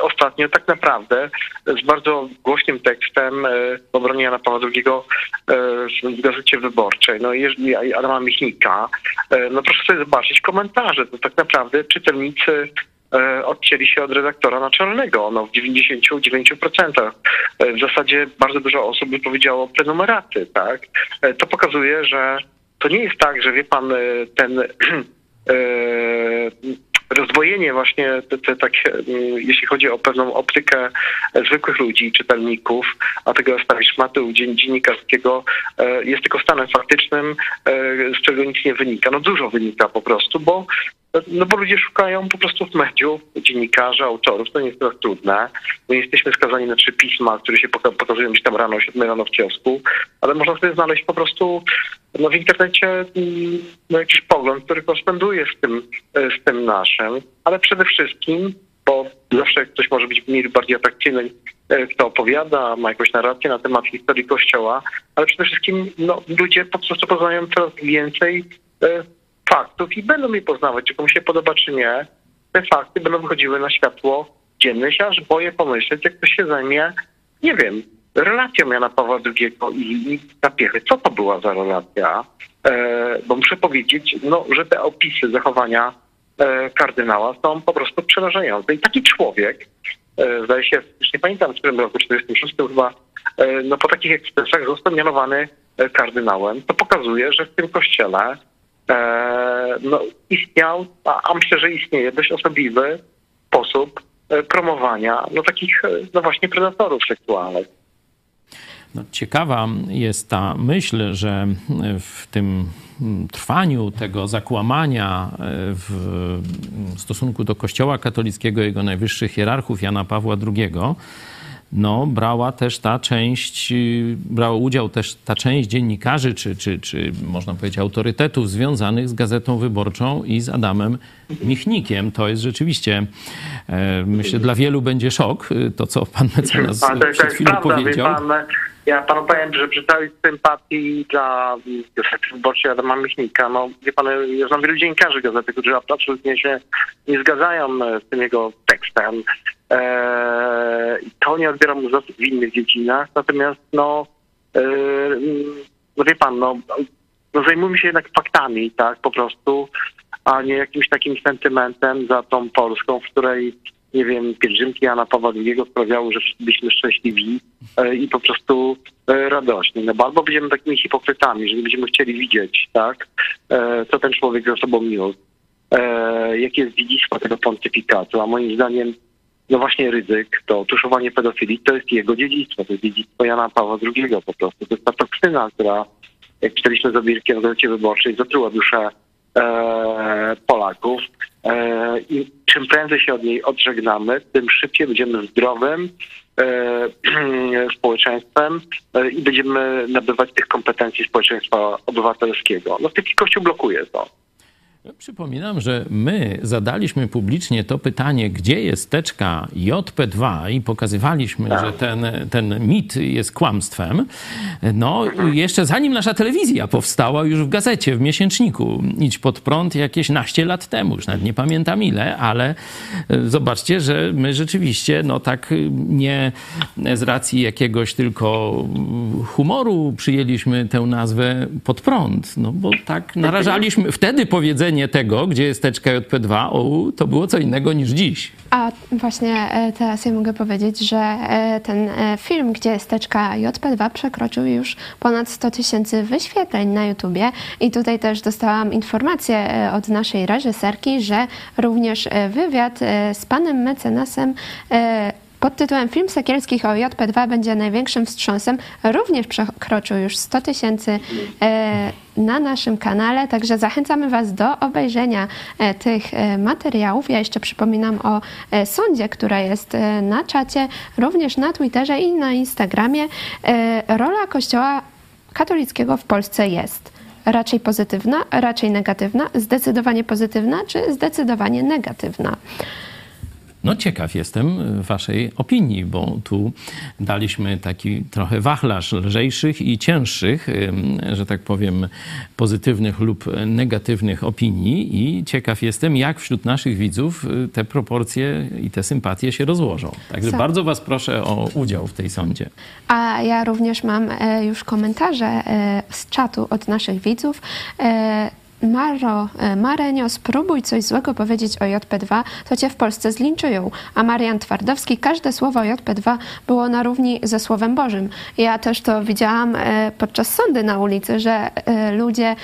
ostatnio tak naprawdę z bardzo głośnym tekstem e, w obronie Jana Pawła II e, w Gazecie Wyborczej, no jeżeli Adama Michnika, e, no proszę sobie zobaczyć komentarze, to tak naprawdę czytelnicy e, odcięli się od redaktora naczelnego, no w 99%. E, W zasadzie bardzo dużo osób by powiedziało prenumeraty, tak? E, To pokazuje, że to nie jest tak, że wie pan, e, ten e, rozdwojenie właśnie, te, te, tak, jeśli chodzi o pewną optykę e, zwykłych ludzi, czytelników, a tego establishmentu dzien- dziennikarskiego e, jest tylko stanem faktycznym, e, z czego nic nie wynika. No dużo wynika po prostu, bo no bo ludzie szukają po prostu w mediów dziennikarzy, autorów, to nie jest teraz trudne. My jesteśmy skazani na trzy pisma, które się poka- pokazują gdzieś tam rano, o 7 rano w kiosku, ale można sobie znaleźć po prostu no, w internecie mm, no, jakiś pogląd, który koresponduje z tym, e, z tym naszym, ale przede wszystkim, bo zawsze ktoś może być mniej bardziej atrakcyjny, e, kto opowiada, ma jakąś narrację na temat historii Kościoła, ale przede wszystkim no, ludzie po prostu poznają coraz więcej e, faktów i będą je poznawać, czy komuś się podoba, czy nie. Te fakty będą wychodziły na światło dzienne. Aż boję pomyśleć, jak ktoś się zajmie, nie wiem, relacją Jana Pawła II i, i Zapiechy. Co to była za relacja? E, bo muszę powiedzieć, no, że te opisy zachowania e, kardynała są po prostu przerażające. I taki człowiek, e, zdaje się, już nie pamiętam w którym roku, 46 chyba, e, no po takich ekscesach został mianowany e, kardynałem. To pokazuje, że w tym kościele no, istniał, a, myślę, że istnieje dość osobliwy sposób e, promowania no, takich e, no właśnie predatorów seksualnych. No, ciekawa jest ta myśl, że w tym trwaniu tego zakłamania e, w stosunku do Kościoła katolickiego, jego najwyższych hierarchów Jana Pawła II, no, brała też ta część, y, brała udział też ta część dziennikarzy, czy, czy, czy można powiedzieć autorytetów związanych z Gazetą Wyborczą i z Adamem Michnikiem. To jest rzeczywiście, e, myślę, dla wielu będzie szok, y, to co pan mecenas Ale to, przed chwilą prawda, wie powiedział. pan, ja panu powiem, że przy całej sympatii dla Wyborczej Adama Michnika, no wie pan, ja znam wielu dziennikarzy gazety, którzy absolutnie się nie zgadzają e, z tym jego tekstem. Eee, to nie odbieram mu zasób w innych dziedzinach, natomiast no, e, no wie pan, no, no zajmujmy się jednak faktami, tak, po prostu, a nie jakimś takim sentymentem za tą Polską, w której nie wiem, pielgrzymki Jana Pawła II sprawiały, że byliśmy szczęśliwi e, i po prostu e, radośni. No bo albo będziemy takimi hipokrytami, że nie będziemy chcieli widzieć, tak, e, co ten człowiek ze sobą niósł, jakie jest dziedzictwo tego pontyfikatu, a moim zdaniem no właśnie ryzyk, to tuszowanie pedofilii, to jest jego dziedzictwo, to jest dziedzictwo Jana Pawła II po prostu. To jest ta toksyna, która, jak czytaliśmy za Birkiem w Gazecie Wyborczej, zatruła duszę Polaków. E, I czym prędzej się od niej odżegnamy, tym szybciej będziemy zdrowym e, społeczeństwem e, i będziemy nabywać tych kompetencji społeczeństwa obywatelskiego. No taki Kościół blokuje to. Przypominam, że my zadaliśmy publicznie to pytanie, gdzie jest teczka JP2 i pokazywaliśmy, że ten, ten mit jest kłamstwem. No, jeszcze zanim nasza telewizja powstała, już w gazecie, w miesięczniku. Idź pod prąd jakieś naście lat temu, już nawet nie pamiętam ile, ale e, zobaczcie, że my rzeczywiście, no tak nie z racji jakiegoś tylko humoru przyjęliśmy tę nazwę pod prąd, no bo tak narażaliśmy wtedy powiedzenie tego, gdzie jest teczka JP2, o, to było co innego niż dziś. A właśnie e, teraz ja mogę powiedzieć, że e, ten e, film, gdzie jest teczka JP2 przekroczył już ponad 100 tysięcy wyświetleń na YouTubie i tutaj też dostałam informację od naszej reżyserki, że również wywiad z panem mecenasem pod tytułem Film Sekielskich o JP2 będzie największym wstrząsem. Również przekroczył już 100 tysięcy e, na naszym kanale, także zachęcamy Was do obejrzenia e, tych e, materiałów. Ja jeszcze przypominam o sądzie, która jest na czacie, również na Twitterze i na Instagramie. Rola Kościoła katolickiego w Polsce jest raczej pozytywna, raczej negatywna, zdecydowanie pozytywna czy zdecydowanie negatywna. No ciekaw jestem waszej opinii, bo tu daliśmy taki trochę wachlarz lżejszych i cięższych, że tak powiem, pozytywnych lub negatywnych opinii i ciekaw jestem, jak wśród naszych widzów y, te proporcje i te sympatie się rozłożą. Także bardzo was proszę o udział w tej sądzie. A ja również mam e, już komentarze e, z czatu od naszych widzów. Maro, e, Marenio, spróbuj coś złego powiedzieć o JP2, to cię w Polsce zlinczują. A Marian Twardowski, każde słowo o JP2 było na równi ze Słowem Bożym. Ja też to widziałam e, podczas sądy na ulicy, że e, ludzie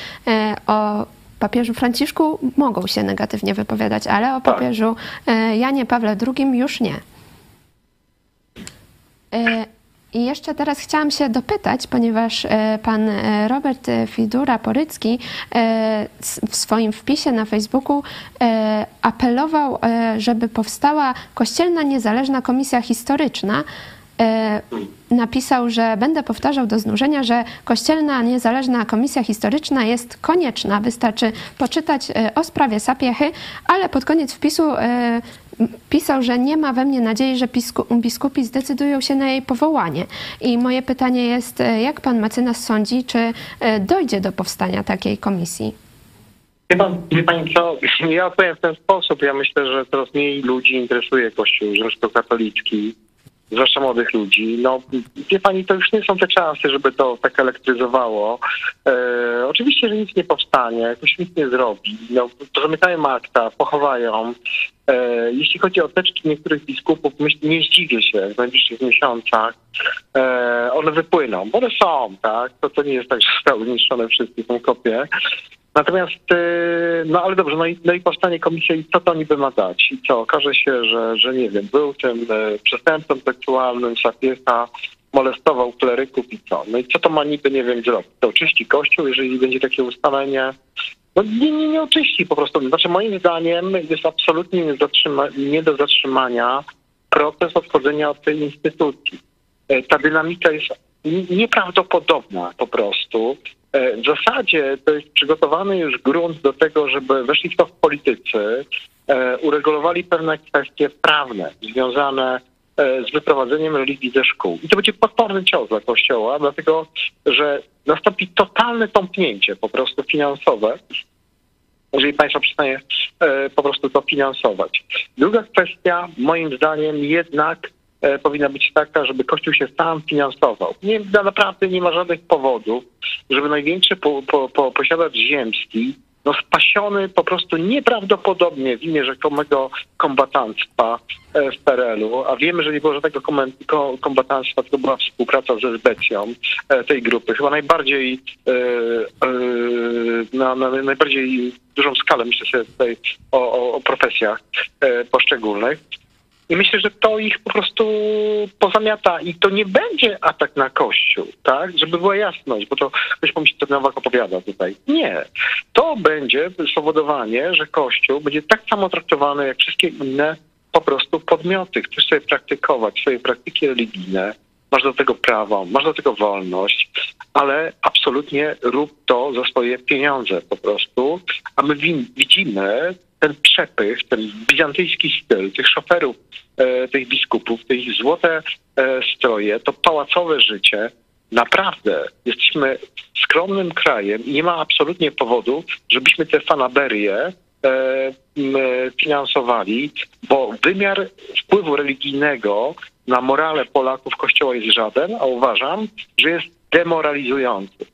o papieżu Franciszku mogą się negatywnie wypowiadać, ale o papieżu e, Janie Pawle II już nie. I jeszcze teraz chciałam się dopytać, ponieważ e, pan e, Robert e, Fidura-Porycki w swoim wpisie na Facebooku apelował, żeby powstała Kościelna Niezależna Komisja Historyczna. Napisał, że będę powtarzał do znużenia, że Kościelna Niezależna Komisja Historyczna jest konieczna. Wystarczy poczytać o sprawie Sapiechy, ale pod koniec wpisu pisał, że nie ma we mnie nadziei, że bisku- biskupi zdecydują się na jej powołanie. I moje pytanie jest, e, jak pan mecenas sądzi, czy e, dojdzie do powstania takiej komisji? Wie, pan, wie pani co, ja odpowiem w ten sposób. Ja myślę, że coraz mniej ludzi interesuje Kościół rzymskokatolicki, zwłaszcza młodych ludzi. No, wie pani, to już nie są te czasy, żeby to tak elektryzowało. E, oczywiście, że nic nie powstanie, Kościół nic nie zrobi. No, zamykają akta, pochowają. E, jeśli chodzi o teczki niektórych biskupów, nie zdziwię się w najbliższych miesiącach. E, one wypłyną, bo one są, tak? To, to nie jest tak, że zostały zniszczone wszystkie, są kopie. Natomiast, e, no ale dobrze, no i, no i powstanie komisja i co to niby ma dać? I co, okaże się, że, że nie wiem, był tym przestępcą seksualnym, sapiecha, molestował kleryków i co? No i co to ma niby, nie wiem, zrobić? To oczyści kościół, jeżeli będzie takie ustalenie? No nie, nie, nie oczyści po prostu. Znaczy moim zdaniem jest absolutnie nie, nie do zatrzymania proces odchodzenia od tej instytucji. E, Ta dynamika jest nieprawdopodobna po prostu. E, W zasadzie to jest przygotowany już grunt do tego, żeby weszli w to w politycy, e, uregulowali pewne kwestie prawne związane z wyprowadzeniem religii ze szkół. I to będzie potworny cios dla Kościoła, dlatego że nastąpi totalne tąpnięcie po prostu finansowe, jeżeli państwo przestanie e, po prostu to finansować. Druga kwestia, moim zdaniem, jednak e, powinna być taka, żeby Kościół się sam finansował. Nie, na- naprawdę nie ma żadnych powodów, żeby największy po, po, po, posiadacz ziemski, no spasiony po prostu nieprawdopodobnie w imię rzekomego kombatanstwa e, w PRL-u, a wiemy, że nie było żadnego kombatanstwa, tylko była współpraca ze Zbecją tej grupy. Chyba najbardziej e, e, na, na najbardziej dużą skalę myślę sobie tutaj o, o, o profesjach poszczególnych. I myślę, że to ich po prostu pozamiata i to nie będzie atak na Kościół, tak? Żeby była jasność, bo to ktoś pomyśli, co Nowak opowiada tutaj. Nie. To będzie spowodowanie, że Kościół będzie tak samo traktowany jak wszystkie inne po prostu podmioty. Chcesz sobie praktykować swoje praktyki religijne, masz do tego prawo, masz do tego wolność, ale absolutnie rób to za swoje pieniądze po prostu, a my wi- widzimy ten przepych, ten bizantyjski styl tych szoferów, e, tych biskupów, te ich złote e, stroje, to pałacowe życie. Naprawdę jesteśmy skromnym krajem i nie ma absolutnie powodu, żebyśmy te fanaberie e, m, finansowali, bo wymiar wpływu religijnego na morale Polaków Kościoła jest żaden, a uważam, że jest demoralizujący.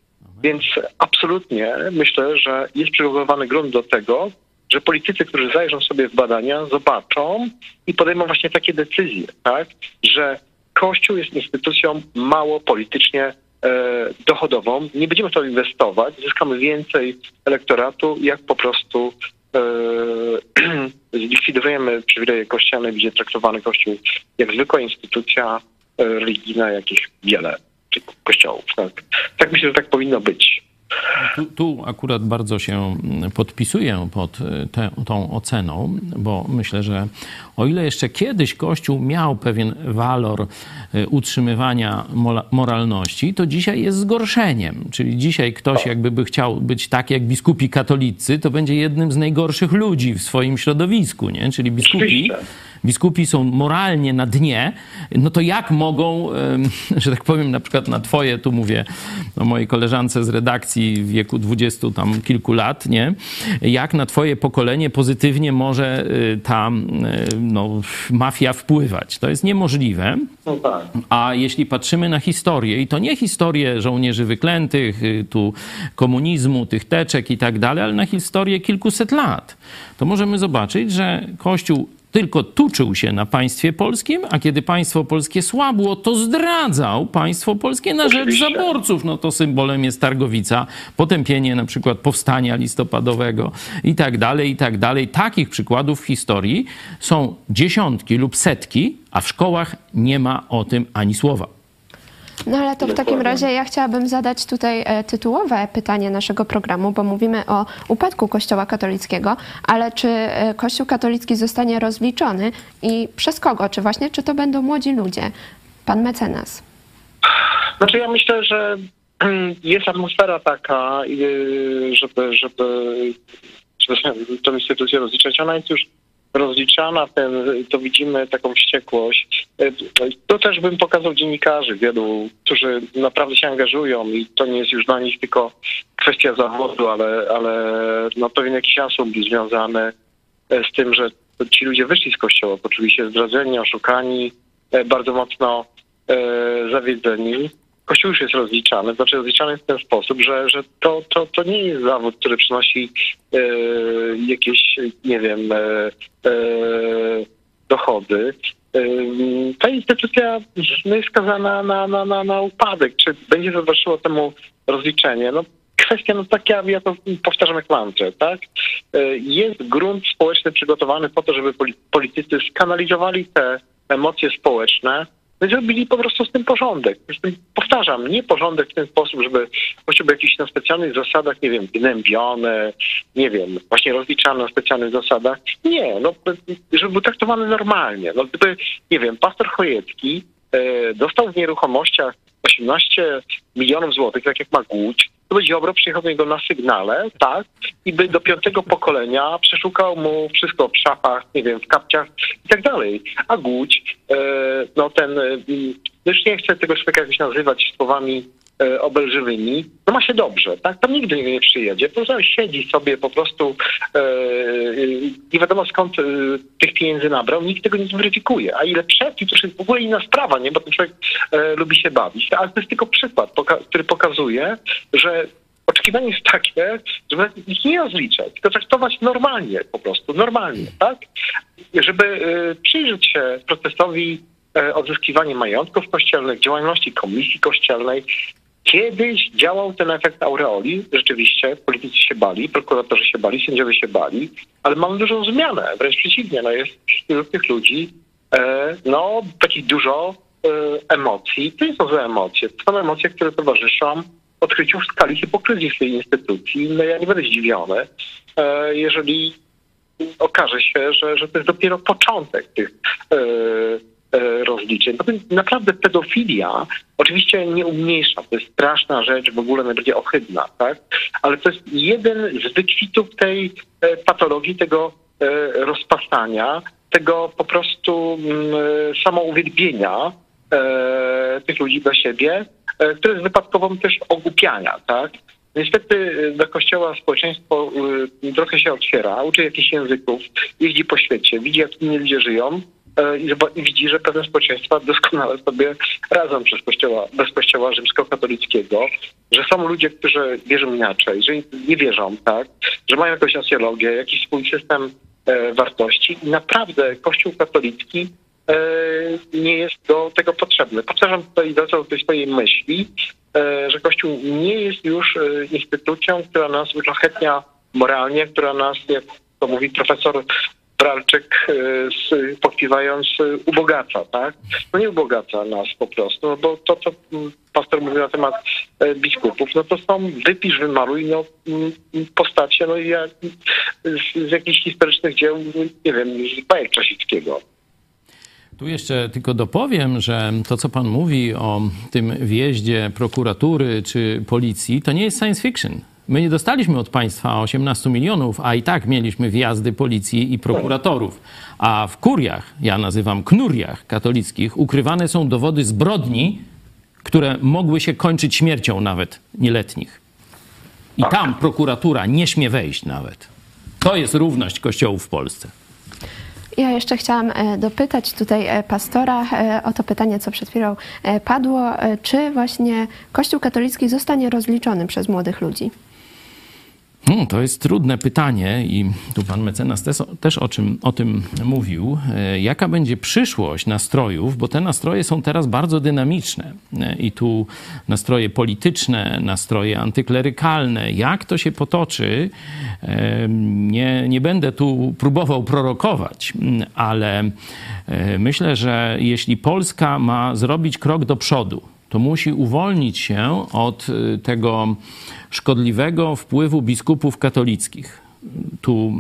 Więc absolutnie myślę, że jest przygotowany grunt do tego, że politycy, którzy zajrzą sobie w badania, zobaczą i podejmą właśnie takie decyzje, tak, że Kościół jest instytucją mało politycznie e, dochodową. Nie będziemy w to inwestować, zyskamy więcej elektoratu, jak po prostu e, zlikwidujemy przywileje kościelne, będzie traktowany Kościół jak zwykła instytucja e, religijna, jakich wiele kościołów. Tak. tak myślę, że tak powinno być. Tu, tu akurat bardzo się podpisuję pod y, te, tą oceną, bo myślę, że o ile jeszcze kiedyś Kościół miał pewien walor y, utrzymywania moralności, to dzisiaj jest zgorszeniem. Czyli dzisiaj ktoś jakby by chciał być tak jak biskupi katolicy, to będzie jednym z najgorszych ludzi w swoim środowisku, nie? Czyli biskupi biskupi są moralnie na dnie, no to jak mogą, że tak powiem, na przykład na twoje, tu mówię o mojej koleżance z redakcji w wieku dwudziestu tam kilku lat, nie? Jak na twoje pokolenie pozytywnie może y, ta y, no, mafia wpływać? To jest niemożliwe. No tak. A jeśli patrzymy na historię, i to nie historię żołnierzy wyklętych, y, tu komunizmu, tych teczek i tak dalej, ale na historię kilkuset lat, to możemy zobaczyć, że Kościół tylko tuczył się na państwie polskim, a kiedy państwo polskie słabło, to zdradzał państwo polskie na rzecz zaborców. No to symbolem jest Targowica, potępienie na przykład powstania listopadowego i tak dalej, i tak dalej. Takich przykładów w historii są dziesiątki lub setki, a w szkołach nie ma o tym ani słowa. No ale to w takim razie ja chciałabym zadać tutaj e, tytułowe pytanie naszego programu, bo mówimy o upadku Kościoła katolickiego, ale czy e, Kościół katolicki zostanie rozliczony i przez kogo? Czy właśnie, czy to będą młodzi ludzie? Pan mecenas. Znaczy ja myślę, że jest atmosfera taka, żeby, żeby, żeby tę instytucję rozliczać. Ona jest już rozliczana, ten, to widzimy taką wściekłość. To też bym pokazał dziennikarzy wielu, którzy naprawdę się angażują i to nie jest już dla nich tylko kwestia zawodu, ale, ale no, pewien jakiś asumpt związany e, z tym, że ci ludzie wyszli z kościoła, poczuli się zdradzeni, oszukani, e, bardzo mocno e, zawiedzeni. Kościół już jest rozliczany, znaczy rozliczany w ten sposób, że, że to, to, to nie jest zawód, który przynosi e, jakieś, nie wiem, e, e, dochody. E, ta instytucja no, jest skazana na, na, na, na upadek. Czy będzie towarzyszyło temu rozliczenie? No, kwestia, no tak ja, ja to powtarzam jak mantrę, tak? E, Jest grunt społeczny przygotowany po to, żeby poli- politycy skanalizowali te emocje społeczne, i zrobili po prostu z tym porządek. Powtarzam, nie porządek w ten sposób, żeby Kościół był jakiś na specjalnych zasadach, nie wiem, gnębiony, nie wiem, właśnie rozliczany na specjalnych zasadach. Nie, no, żeby był traktowany normalnie. No, gdyby, nie wiem, pastor Chojecki dostał w nieruchomościach 18 milionów złotych, tak jak ma Głódź, to by Ziobro przyjechał do niego na sygnale, tak, i by do piątego pokolenia przeszukał mu wszystko w szafach, nie wiem, w kapciach i tak dalej. A Głódź, e, no ten, e, już nie chcę tego człowieka jakoś nazywać słowami e, obelżywymi, no ma się dobrze, tak? Tam nigdy nie przyjedzie, po prostu siedzi sobie po prostu, e, e, nie wiadomo skąd e, tych pieniędzy nabrał, nikt tego nie zweryfikuje. A ile przed, to jest w ogóle inna sprawa, nie? Bo ten człowiek e, lubi się bawić. Ale to jest tylko przykład, który pokazuje, że oczekiwanie jest takie, żeby ich nie rozliczać, tylko traktować normalnie po prostu, normalnie, tak? Żeby e, przyjrzeć się procesowi e, odzyskiwania majątków kościelnych, działalności komisji kościelnej. Kiedyś działał ten efekt aureoli, rzeczywiście politycy się bali, prokuratorzy się bali, sędziowie się bali, ale mamy dużą zmianę, wręcz przeciwnie, no jest wśród tych ludzi e, no takich dużo e, emocji. To są złe emocje, to są emocje, które towarzyszą odkryciu skali hipokryzji w tej instytucji. No ja nie będę zdziwiony, e, jeżeli okaże się, że, że to jest dopiero początek tych e, rozliczeń. No, to naprawdę pedofilia oczywiście nie umniejsza, to jest straszna rzecz, w ogóle najbardziej ohydna, tak? Ale to jest jeden z wykwitów tej e, patologii, tego e, rozpastania, tego po prostu mm, samouwielbienia tych ludzi dla siebie, które jest wypadkową też ogłupiania, tak? Niestety do kościoła społeczeństwo trochę się otwiera, uczy jakichś języków, jeździ po świecie, widzi jak inni ludzie żyją i zoba- i widzi, że pewne społeczeństwa doskonale sobie radzą przez kościoła, bez kościoła rzymskokatolickiego, że są ludzie, którzy wierzą inaczej, że nie wierzą, tak, że mają jakąś socjologię, jakiś swój system e, wartości i naprawdę kościół katolicki e, nie jest do tego potrzebny. Powtarzam tutaj, do tej swojej myśli, e, że Kościół nie jest już e, instytucją, która nas uszlachetnia moralnie, która nas, jak to mówi profesor Bralczyk, e, pokiwając, e, ubogaca, tak? No nie ubogaca nas po prostu, no bo to, co pastor mówił na temat e, biskupów, no to są wypisz, wymaluj, no postacie, no ja, z, z jakichś historycznych dzieł, nie wiem, z bajek Czasickiego. Tu jeszcze tylko dopowiem, że to, co pan mówi o tym wjeździe prokuratury czy policji, to nie jest science fiction. My nie dostaliśmy od państwa 18 milionów, a i tak mieliśmy wjazdy policji i prokuratorów. A w kuriach, ja nazywam knuriach katolickich, ukrywane są dowody zbrodni, które mogły się kończyć śmiercią nawet nieletnich. I tam prokuratura nie śmie wejść nawet. To jest równość kościołów w Polsce. Ja jeszcze chciałam e, dopytać tutaj e, pastora e, o to pytanie, co przed chwilą padło. Czy właśnie Kościół katolicki zostanie rozliczony przez młodych ludzi? Hmm, to jest trudne pytanie i tu pan mecenas też, też o, czym, o tym mówił. E, jaka będzie przyszłość nastrojów, bo te nastroje są teraz bardzo dynamiczne e, i tu nastroje polityczne, nastroje antyklerykalne. Jak to się potoczy, e, nie, nie będę tu próbował prorokować, ale myślę, że jeśli Polska ma zrobić krok do przodu, to musi uwolnić się od tego szkodliwego wpływu biskupów katolickich. Tu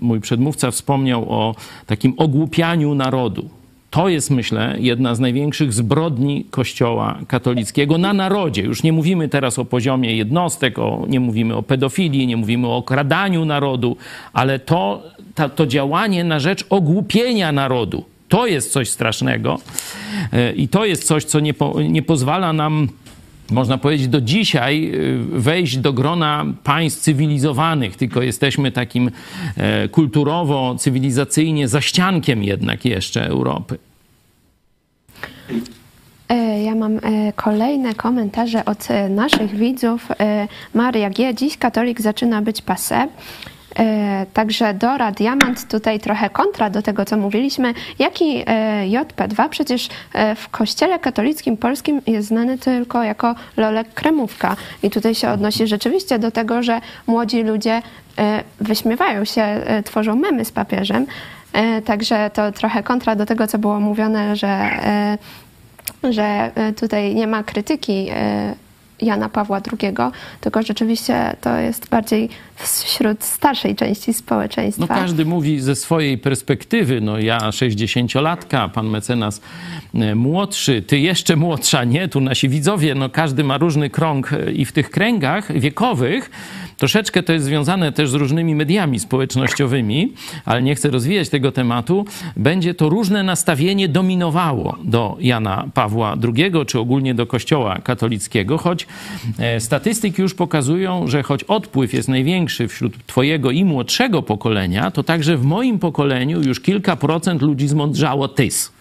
mój przedmówca wspomniał o takim ogłupianiu narodu. To jest, myślę, jedna z największych zbrodni Kościoła katolickiego na narodzie. Już nie mówimy teraz o poziomie jednostek, o, nie mówimy o pedofilii, nie mówimy o okradaniu narodu, ale to, to, to działanie na rzecz ogłupienia narodu, to jest coś strasznego e, i to jest coś, co nie, po, nie pozwala nam można powiedzieć, do dzisiaj y, wejść do grona państw cywilizowanych, tylko jesteśmy takim e, kulturowo, cywilizacyjnie zaściankiem jednak jeszcze Europy. E, ja mam e, kolejne komentarze od naszych widzów. Maria G. Dziś katolik zaczyna być pase. E, także Dora Diamant tutaj trochę kontra do tego, co mówiliśmy. Jaki e, JP2 przecież e, w kościele katolickim polskim jest znany tylko jako Lolek Kremówka. I tutaj się odnosi rzeczywiście do tego, że młodzi ludzie wyśmiewają się, tworzą memy z papieżem. Także to trochę kontra do tego, co było mówione, że, że tutaj nie ma krytyki Jana Pawła II, tylko rzeczywiście to jest bardziej wśród starszej części społeczeństwa. No każdy mówi ze swojej perspektywy. No ja 60-latka, pan mecenas e, młodszy, ty jeszcze młodsza, nie? Tu nasi widzowie, no każdy ma różny krąg e, i w tych kręgach wiekowych Troszeczkę to jest związane też z różnymi mediami społecznościowymi, ale nie chcę rozwijać tego tematu. Będzie to różne nastawienie dominowało do Jana Pawła II, czy ogólnie do Kościoła katolickiego, choć e, statystyki już pokazują, że choć odpływ jest największy wśród twojego i młodszego pokolenia, to także w moim pokoleniu już kilka procent ludzi zmądrzało tys.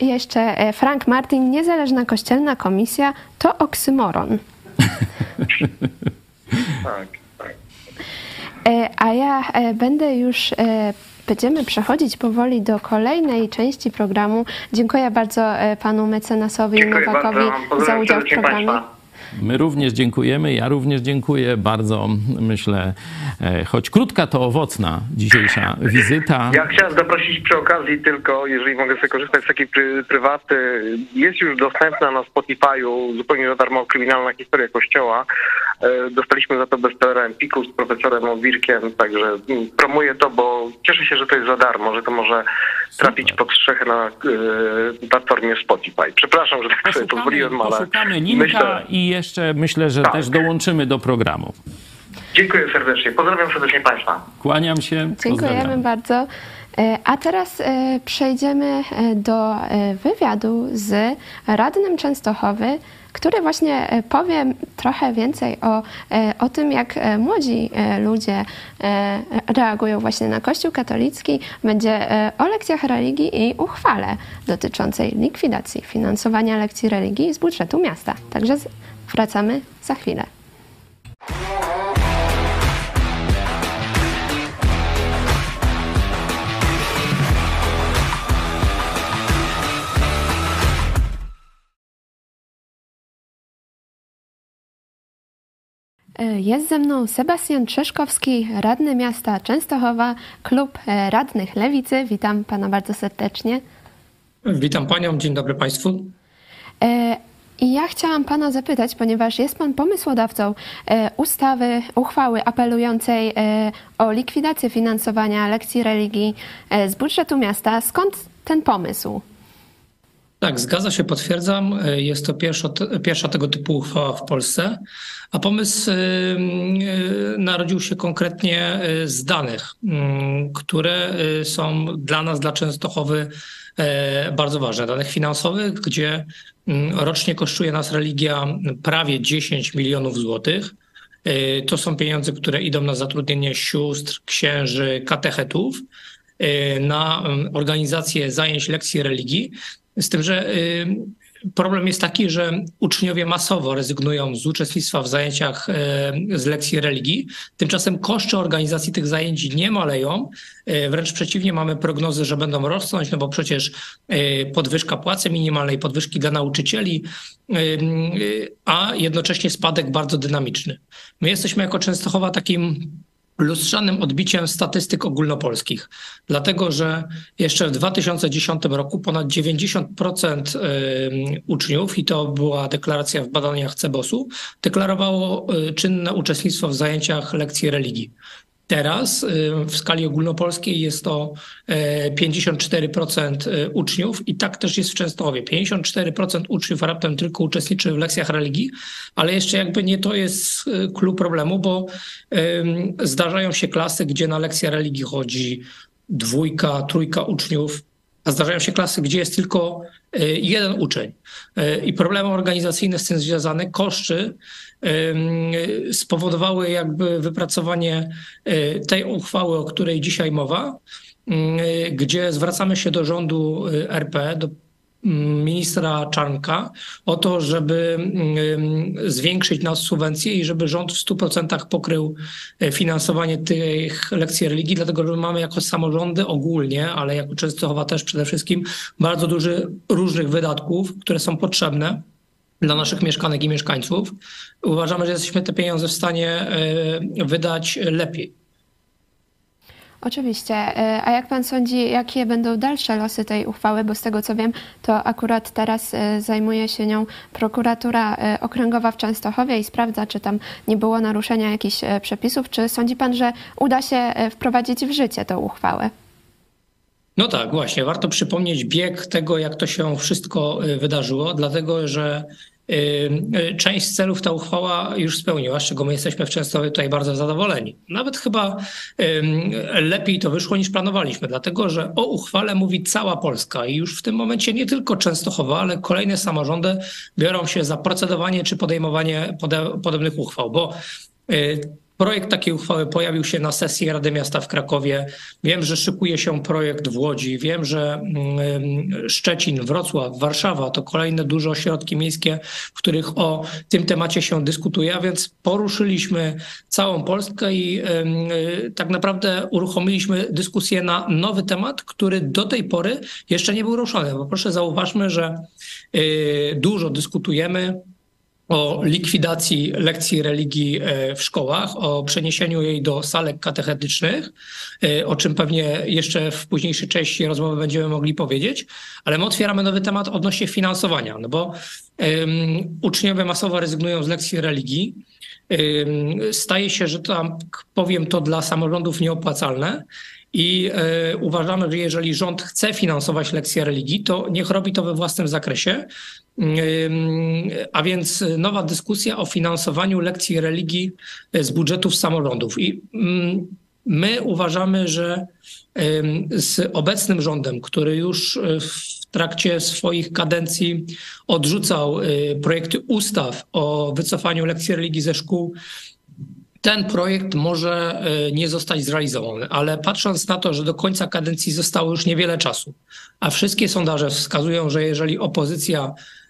Jeszcze e, Frank Martin, niezależna kościelna komisja to oksymoron. tak, tak. E, a ja e, będę już e, będziemy przechodzić powoli do kolejnej części programu. Dziękuję bardzo panu mecenasowi Dziękuję Nowakowi za udział w programie. Państwa. My również dziękujemy, ja również dziękuję bardzo, myślę, e, choć krótka, to owocna dzisiejsza wizyta. Ja chciałem zaprosić przy okazji tylko, jeżeli mogę sobie korzystać z takiej pry, prywaty, jest już dostępna na Spotify'u zupełnie za darmo kryminalna historia Kościoła. E, dostaliśmy za to bestsellerem Empiku z profesorem Owirkiem, także mm, promuję to, bo cieszę się, że to jest za darmo, że to może trafić pod strzechę na y, platformie Spotify. Przepraszam, że tak sobie pozwoliłem, ale poszukamy linka myślę... i jeszcze myślę, że tak. też dołączymy do programu. Dziękuję serdecznie. Pozdrawiam serdecznie Państwa. Kłaniam się. Dziękujemy Pozdrawiam. bardzo. E, a teraz e, przejdziemy do wywiadu z radnym Częstochowy, który właśnie e, powie trochę więcej o, e, o tym, jak e, młodzi ludzie reagują właśnie na Kościół katolicki. Będzie o lekcjach religii i uchwale dotyczącej likwidacji finansowania lekcji religii z budżetu miasta. Także wracamy za chwilę. E, jest ze mną Sebastian Trzeszkowski, radny miasta Częstochowa, klub e, radnych Lewicy. Witam pana bardzo serdecznie. Witam panią, dzień dobry państwu. E, I ja chciałam pana zapytać, ponieważ jest pan pomysłodawcą ustawy, uchwały apelującej o likwidację finansowania lekcji religii z budżetu miasta. Skąd ten pomysł? Tak, zgadza się, potwierdzam. Jest to pierwsza, pierwsza tego typu uchwała w Polsce, a pomysł narodził się konkretnie z danych, mm, które są dla nas, dla Częstochowy bardzo ważne. Danych finansowych, gdzie mm, rocznie kosztuje nas religia prawie 10 milionów złotych. To są pieniądze, które idą na zatrudnienie sióstr, księży, katechetów na organizację zajęć lekcji religii. Z tym, że y, problem jest taki, że uczniowie masowo rezygnują z uczestnictwa w zajęciach y, z lekcji religii. Tymczasem koszty organizacji tych zajęć nie maleją. Y, wręcz przeciwnie, mamy prognozy, że będą rosnąć, no bo przecież podwyżka płacy minimalnej, podwyżki dla nauczycieli, a jednocześnie spadek bardzo dynamiczny. My jesteśmy jako Częstochowa takim lustrzanym odbiciem statystyk ogólnopolskich, dlatego że jeszcze w 2010 roku ponad 90% uczniów, i to była deklaracja w badaniach CEBOS-u, deklarowało y, czynne uczestnictwo w zajęciach lekcji religii. Teraz y, w skali ogólnopolskiej jest to 54% y, uczniów i tak też jest w Częstochowie. 54% uczniów raptem tylko uczestniczy w lekcjach religii, ale jeszcze jakby nie to jest klub problemu, bo zdarzają się klasy, gdzie na lekcję religii chodzi dwójka, trójka uczniów, a zdarzają się klasy, gdzie jest tylko y, jeden uczeń. I problemy organizacyjne z tym związane, koszty spowodowały jakby wypracowanie y, tej uchwały, o której dzisiaj mowa, gdzie zwracamy się do rządu RP, do ministra Czarnka o to, żeby zwiększyć nas subwencje i żeby rząd w 100% pokrył finansowanie tych lekcji religii, dlatego że mamy jako samorządy ogólnie, ale jako Częstochowa też przede wszystkim bardzo duży różnych wydatków, które są potrzebne dla naszych mieszkanek i mieszkańców. Uważamy, że jesteśmy te pieniądze w stanie e, wydać lepiej. Oczywiście. E, a jak pan sądzi, jakie będą dalsze losy tej uchwały? Bo z tego co wiem, to akurat teraz e, zajmuje się nią prokuratura okręgowa w Częstochowie i sprawdza, czy tam nie było naruszenia jakichś przepisów. Czy sądzi pan, że uda się wprowadzić w życie tę uchwałę? No tak, właśnie. Warto przypomnieć bieg tego, jak to się wszystko wydarzyło, dlatego że część celów ta uchwała już spełniła, z czego my jesteśmy w Częstochowie tutaj bardzo zadowoleni. Nawet chyba lepiej to wyszło niż planowaliśmy, dlatego że o uchwale mówi cała Polska i już w tym momencie nie tylko Częstochowa, ale kolejne samorządy biorą się za procedowanie czy podejmowanie podobnych uchwał, bo Projekt takiej uchwały pojawił się na sesji Rady Miasta w Krakowie. Wiem, że szykuje się projekt w Łodzi. Wiem, że mm, Szczecin, Wrocław, Warszawa to kolejne duże ośrodki miejskie, w których o tym temacie się dyskutuje, a więc poruszyliśmy całą Polskę i y, tak naprawdę uruchomiliśmy dyskusję na nowy temat, który do tej pory jeszcze nie był ruszony. Bo proszę zauważmy, że y, dużo dyskutujemy o likwidacji lekcji religii e, w szkołach, o przeniesieniu jej do salek katechetycznych, e, o czym pewnie jeszcze w późniejszej części rozmowy będziemy mogli powiedzieć, ale my otwieramy nowy temat odnośnie finansowania, no bo um, uczniowie masowo rezygnują z lekcji religii. Um, staje się, że tam powiem to dla samorządów nieopłacalne. I y, uważamy, że jeżeli rząd chce finansować lekcje religii, to niech robi to we własnym zakresie, a więc nowa dyskusja o finansowaniu lekcji religii z budżetów samorządów. I my uważamy, że z obecnym rządem, który już w trakcie swoich kadencji odrzucał y, projekty ustaw o wycofaniu lekcji religii ze szkół, ten projekt może y, nie zostać zrealizowany, ale patrząc na to, że do końca kadencji zostało już niewiele czasu, a wszystkie sondaże wskazują, że jeżeli opozycja E,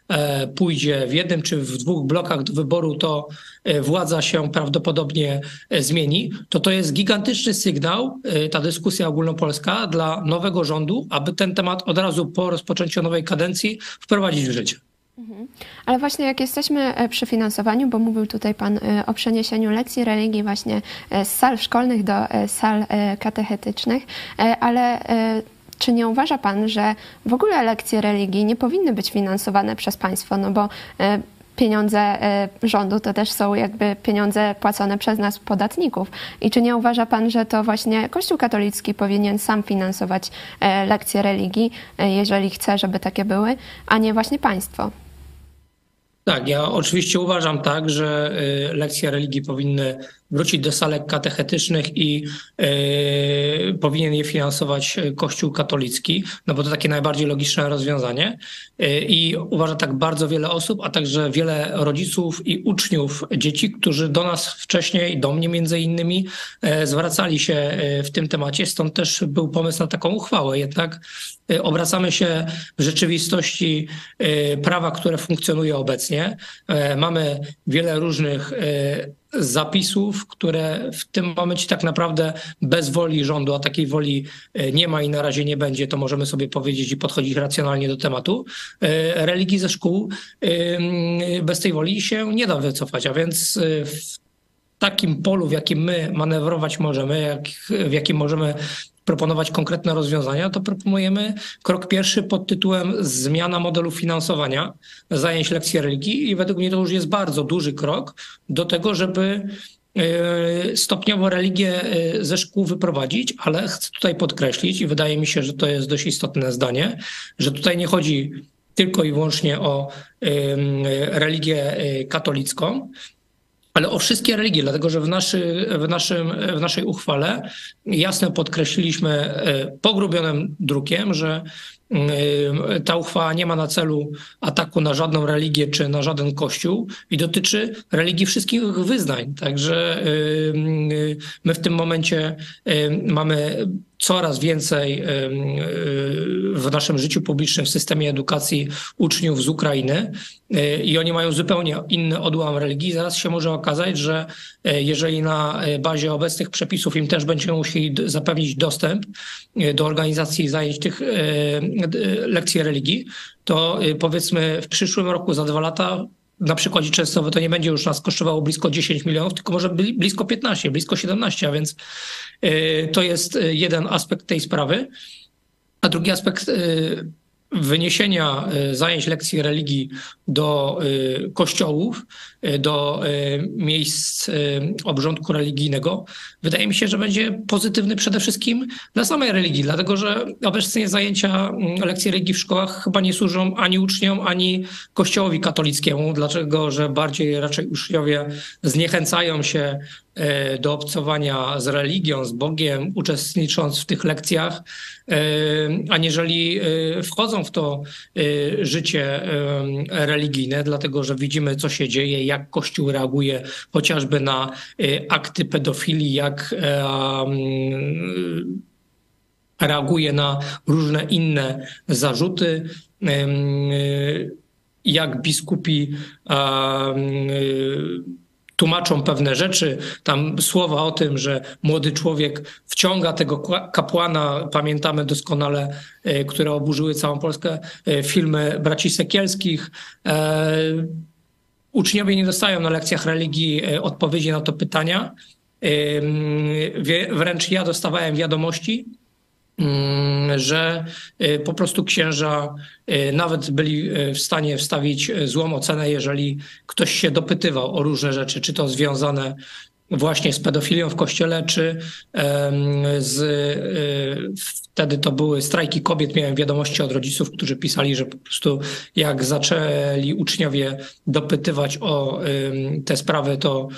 pójdzie w jednym czy w dwóch blokach do wyboru, to e, władza się prawdopodobnie e, zmieni, to to jest gigantyczny sygnał, ta dyskusja ogólnopolska dla nowego rządu, aby ten temat od razu po rozpoczęciu nowej kadencji wprowadzić w życie. Mhm. Ale właśnie jak jesteśmy przy finansowaniu, bo mówił tutaj Pan o przeniesieniu lekcji religii właśnie z sal szkolnych do sal katechetycznych, ale czy nie uważa Pan, że w ogóle lekcje religii nie powinny być finansowane przez państwo? No bo e, pieniądze e, rządu to też są jakby pieniądze płacone przez nas, podatników. I czy nie uważa pan, że to właśnie Kościół katolicki powinien sam finansować e, lekcje religii, jeżeli chce, żeby takie były, a nie właśnie państwo? Tak, ja oczywiście uważam tak, że lekcje religii powinny wrócić do salek katechetycznych i y, powinien je finansować Kościół katolicki, no bo to takie najbardziej logiczne rozwiązanie. Y, I uważa tak bardzo wiele osób, a także wiele rodziców i uczniów dzieci, którzy do nas wcześniej, do mnie między innymi, y, zwracali się w tym temacie. Stąd też był pomysł na taką uchwałę. Jednak obracamy się w rzeczywistości prawa, które funkcjonuje obecnie. Mamy wiele różnych zapisów, które w tym momencie tak naprawdę bez woli rządu, a takiej woli e, nie ma i na razie nie będzie, to możemy sobie powiedzieć i podchodzić racjonalnie do tematu. E, religii ze szkół e, bez tej woli się nie da wycofać, a więc w takim polu, w jakim my manewrować możemy, jak, w jakim możemy proponować konkretne rozwiązania, to proponujemy krok pierwszy pod tytułem zmiana modelu finansowania zajęć lekcji religii i według mnie to już jest bardzo duży krok do tego, żeby e, stopniowo religię e, ze szkół wyprowadzić, ale chcę tutaj podkreślić i wydaje mi się, że to jest dość istotne zdanie, że tutaj nie chodzi tylko i wyłącznie o religię e, katolicką, ale o wszystkie religie, dlatego że w, naszy, w, naszym, w naszej uchwale jasno podkreśliliśmy e, pogrubionym drukiem, że e, ta uchwała nie ma na celu ataku na żadną religię czy na żaden kościół i dotyczy religii wszystkich wyznań. Także e, my w tym momencie mamy coraz więcej w naszym życiu publicznym, w systemie edukacji uczniów z Ukrainy y, i oni mają zupełnie inny odłam religii. Zaraz się może okazać, że y, jeżeli na bazie obecnych przepisów im też będziemy musieli zapewnić dostęp do organizacji zajęć tych lekcji religii, to powiedzmy w przyszłym roku, za dwa lata na przykładzie Częstochowy to nie będzie już nas kosztowało blisko 10 milionów, tylko może blisko 15, blisko 17, a więc y, to jest y, jeden aspekt tej sprawy. A drugi aspekt y, wyniesienia zajęć lekcji religii do kościołów, do miejsc obrządku religijnego, wydaje mi się, że będzie pozytywny przede wszystkim dla samej religii, dlatego że obecnie zajęcia mm, lekcji religii w szkołach chyba nie służą ani uczniom, ani kościołowi katolickiemu, dlatego że bardziej raczej uczniowie zniechęcają się E, do obcowania z religią, z Bogiem, uczestnicząc w tych lekcjach, e, aniżeli e, wchodzą w to życie religijne, dlatego że widzimy, co się dzieje, jak Kościół reaguje chociażby na akty pedofilii, jak reaguje na różne inne zarzuty jak biskupi tłumaczą pewne rzeczy, tam słowa o tym, że młody człowiek wciąga tego kapłana, pamiętamy doskonale, e, które oburzyły całą Polskę, e, filmy braci Sekielskich. E, uczniowie nie dostają na lekcjach religii odpowiedzi na to pytania. Wręcz ja dostawałem wiadomości, Mm, że y, po prostu księża y, nawet byli w stanie wstawić złą ocenę, jeżeli ktoś się dopytywał o różne rzeczy, czy to związane właśnie z pedofilią w kościele, czy z, wtedy to były strajki kobiet. Miałem wiadomości od rodziców, którzy pisali, że po prostu jak zaczęli uczniowie dopytywać o te sprawy, to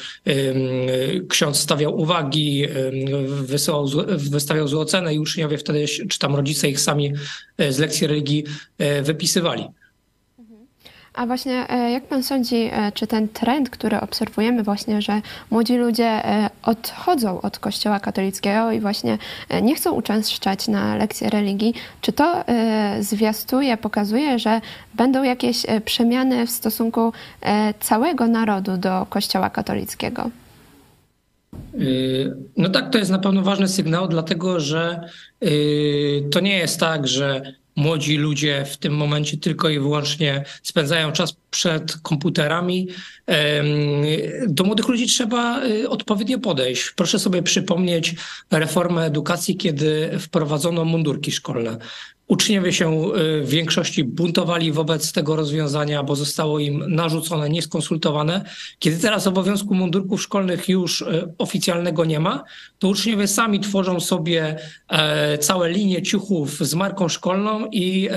ksiądz stawiał uwagi, wysyłał, wystawiał złą i uczniowie wtedy, czy tam rodzice ich sami e, z lekcji religii e, wypisywali. A właśnie e, jak pan sądzi, e, czy ten trend, który obserwujemy właśnie, że młodzi ludzie e, odchodzą od kościoła katolickiego i właśnie nie chcą uczęszczać na lekcje religii, czy to zwiastuje, pokazuje, że będą jakieś przemiany w stosunku całego narodu do kościoła katolickiego? No tak, to jest na pewno ważny sygnał, dlatego że to nie jest tak, że młodzi ludzie w tym momencie tylko i wyłącznie spędzają czas przed komputerami. Do młodych ludzi trzeba y, odpowiednio podejść. Proszę sobie przypomnieć reformę edukacji, kiedy wprowadzono mundurki szkolne. Uczniowie się y, w większości buntowali wobec tego rozwiązania, bo zostało im narzucone, nieskonsultowane. Kiedy teraz obowiązku mundurków szkolnych już y, oficjalnego nie ma, to uczniowie sami tworzą sobie e, całe linie ciuchów z marką szkolną i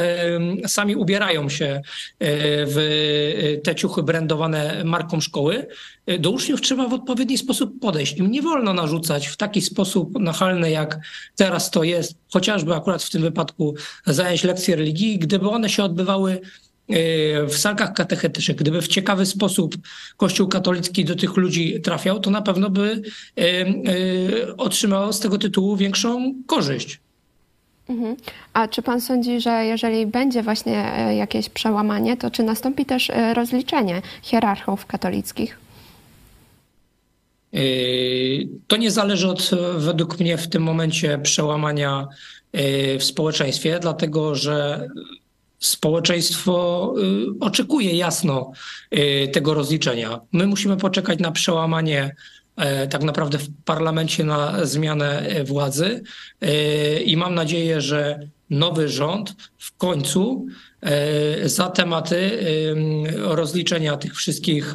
sami ubierają się w te ciuchy brandowane marką szkoły. Do uczniów trzeba w odpowiedni sposób podejść. Im nie wolno narzucać w taki sposób nachalny, jak teraz to jest, chociażby akurat w tym wypadku zajęć lekcji religii, gdyby one się odbywały e, w salkach katechetycznych, gdyby w ciekawy sposób Kościół katolicki do tych ludzi trafiał, to na pewno by e, e, otrzymał z tego tytułu większą korzyść. Mhm. A czy pan sądzi, że jeżeli będzie właśnie jakieś przełamanie, to czy nastąpi też rozliczenie hierarchów katolickich? To nie zależy od, według mnie, w tym momencie przełamania Y, w społeczeństwie, dlatego że społeczeństwo y, oczekuje jasno tego rozliczenia. My musimy poczekać na przełamanie tak naprawdę w parlamencie na zmianę władzy i mam nadzieję, że nowy rząd w końcu za tematy rozliczenia tych wszystkich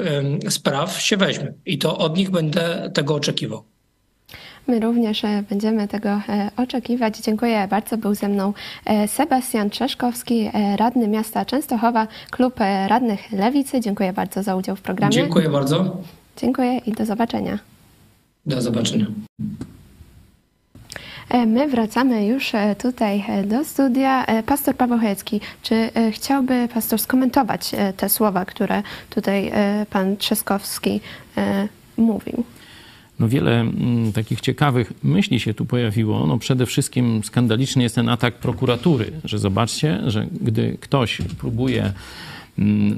spraw się weźmie i to od nich będę tego oczekiwał. My również e, będziemy tego e, oczekiwać. Dziękuję bardzo. Był ze mną e, Sebastian Trzeszkowski, radny miasta Częstochowa, klub radnych Lewicy. Dziękuję bardzo za udział w programie. Dziękuję bardzo. Dziękuję i do zobaczenia. Do zobaczenia. My wracamy już tutaj do studia. Pastor Paweł Chojecki, czy chciałby pastor skomentować te słowa, które tutaj pan Trzaskowski mówił? no wiele mm, takich ciekawych myśli się tu pojawiło. No przede wszystkim skandaliczny jest ten atak prokuratury, że zobaczcie, że gdy ktoś próbuje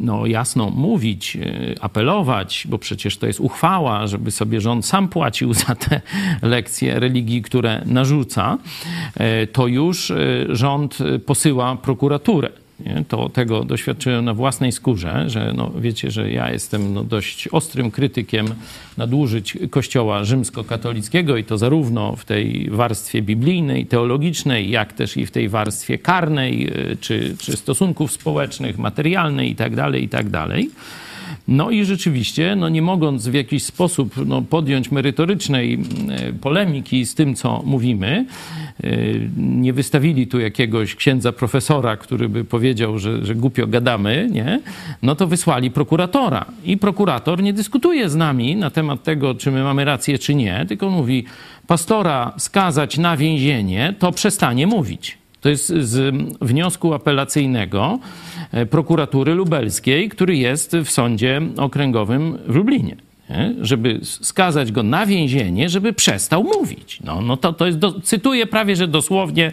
no, jasno mówić, e, apelować, bo przecież to jest uchwała, żeby sobie rząd sam płacił za te lekcje religii, które narzuca, e, to już e, rząd posyła prokuraturę. Nie? To tego doświadczyłem na własnej skórze, że no, wiecie, że ja jestem no, dość ostrym krytykiem nadużyć Kościoła rzymskokatolickiego i to zarówno w tej warstwie biblijnej, teologicznej, jak też i w tej warstwie karnej, y, czy, czy stosunków społecznych, materialnej itd., tak itd. No i rzeczywiście, no nie mogąc w jakiś sposób no, podjąć merytorycznej e, polemiki z tym, co mówimy, e, nie wystawili tu jakiegoś księdza profesora, który by powiedział, że, że głupio gadamy, nie? no to wysłali prokuratora. I prokurator nie dyskutuje z nami na temat tego, czy my mamy rację, czy nie, tylko mówi, pastora skazać na więzienie, to przestanie mówić. To jest z wniosku apelacyjnego e, prokuratury lubelskiej, który jest w sądzie okręgowym w Lublinie. Nie? Żeby skazać go na więzienie, żeby przestał mówić. No, no to, to jest, do, cytuję prawie, że dosłownie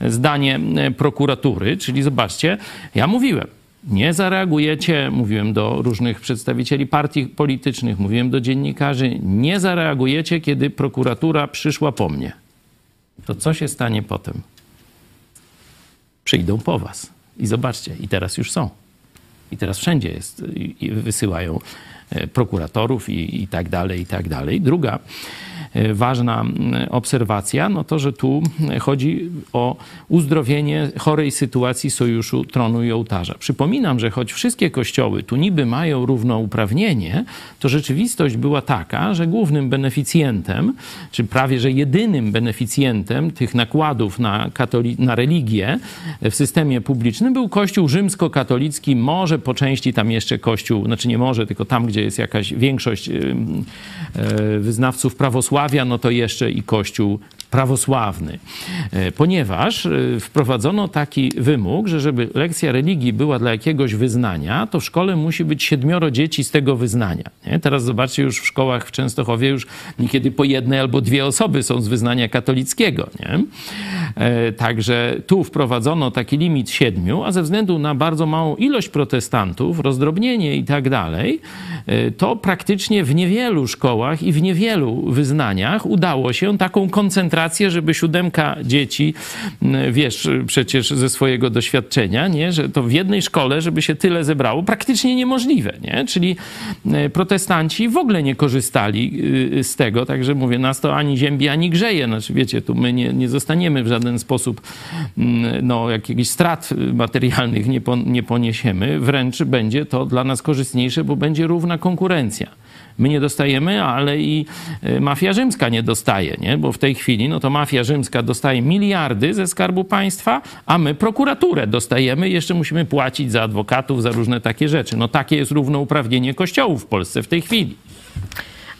zdanie e, prokuratury, czyli zobaczcie, ja mówiłem, nie zareagujecie, mówiłem do różnych przedstawicieli partii politycznych, mówiłem do dziennikarzy, nie zareagujecie, kiedy prokuratura przyszła po mnie. To co się stanie potem? Przyjdą po was. I zobaczcie, i teraz już są. I teraz wszędzie jest, wysyłają e, prokuratorów i, i tak dalej, i tak dalej. Druga ważna obserwacja, no to, że tu chodzi o uzdrowienie chorej sytuacji Sojuszu Tronu i Ołtarza. Przypominam, że choć wszystkie kościoły tu niby mają równouprawnienie, to rzeczywistość była taka, że głównym beneficjentem, czy prawie że jedynym beneficjentem tych nakładów na, katoli- na religię w systemie publicznym był Kościół rzymskokatolicki, może po części tam jeszcze Kościół, znaczy nie może, tylko tam, gdzie jest jakaś większość wyznawców prawosławnych, prawosławia, no to jeszcze i Kościół prawosławny. E, ponieważ e, wprowadzono taki wymóg, że żeby lekcja religii była dla jakiegoś wyznania, to w szkole musi być siedmioro dzieci z tego wyznania. Nie? Teraz zobaczcie, już w szkołach w Częstochowie już niekiedy po jednej albo dwie osoby są z wyznania katolickiego. Nie? E, także tu wprowadzono taki limit siedmiu, a ze względu na bardzo małą ilość protestantów, rozdrobnienie i tak dalej, to praktycznie w niewielu szkołach i w niewielu wyznaniach udało się taką koncentrację żeby siódemka dzieci, wiesz przecież ze swojego doświadczenia, nie? że to w jednej szkole, żeby się tyle zebrało, praktycznie niemożliwe. Nie? Czyli protestanci w ogóle nie korzystali z tego, także mówię, nas to ani ziębi, ani grzeje. Znaczy, wiecie, tu my nie, nie zostaniemy w żaden sposób, no, jakichś strat materialnych nie, po, nie poniesiemy, wręcz będzie to dla nas korzystniejsze, bo będzie równa konkurencja. My nie dostajemy, ale i e, mafia rzymska nie dostaje, nie? bo w tej chwili no to mafia rzymska dostaje miliardy ze skarbu państwa, a my prokuraturę dostajemy, jeszcze musimy płacić za adwokatów, za różne takie rzeczy. No takie jest równouprawnienie kościołów w Polsce w tej chwili.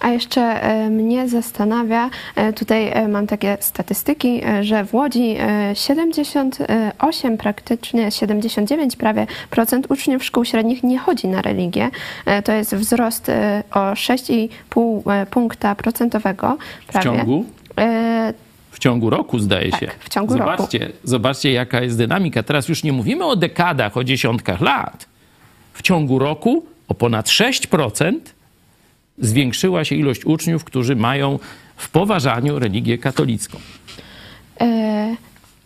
A jeszcze e, mnie zastanawia, e, tutaj e, mam takie statystyki, że w Łodzi 78, praktycznie 79 prawie procent uczniów szkół średnich nie chodzi na religię. To jest wzrost o 6,5 punkta procentowego prawie. W ciągu? W ciągu roku, zdaje tak, się. w ciągu zobaczcie, roku. Zobaczcie, jaka jest dynamika. Teraz już nie mówimy o dekadach, o dziesiątkach lat. W ciągu roku o ponad 6% zwiększyła się ilość uczniów, którzy mają w poważaniu religię katolicką. E,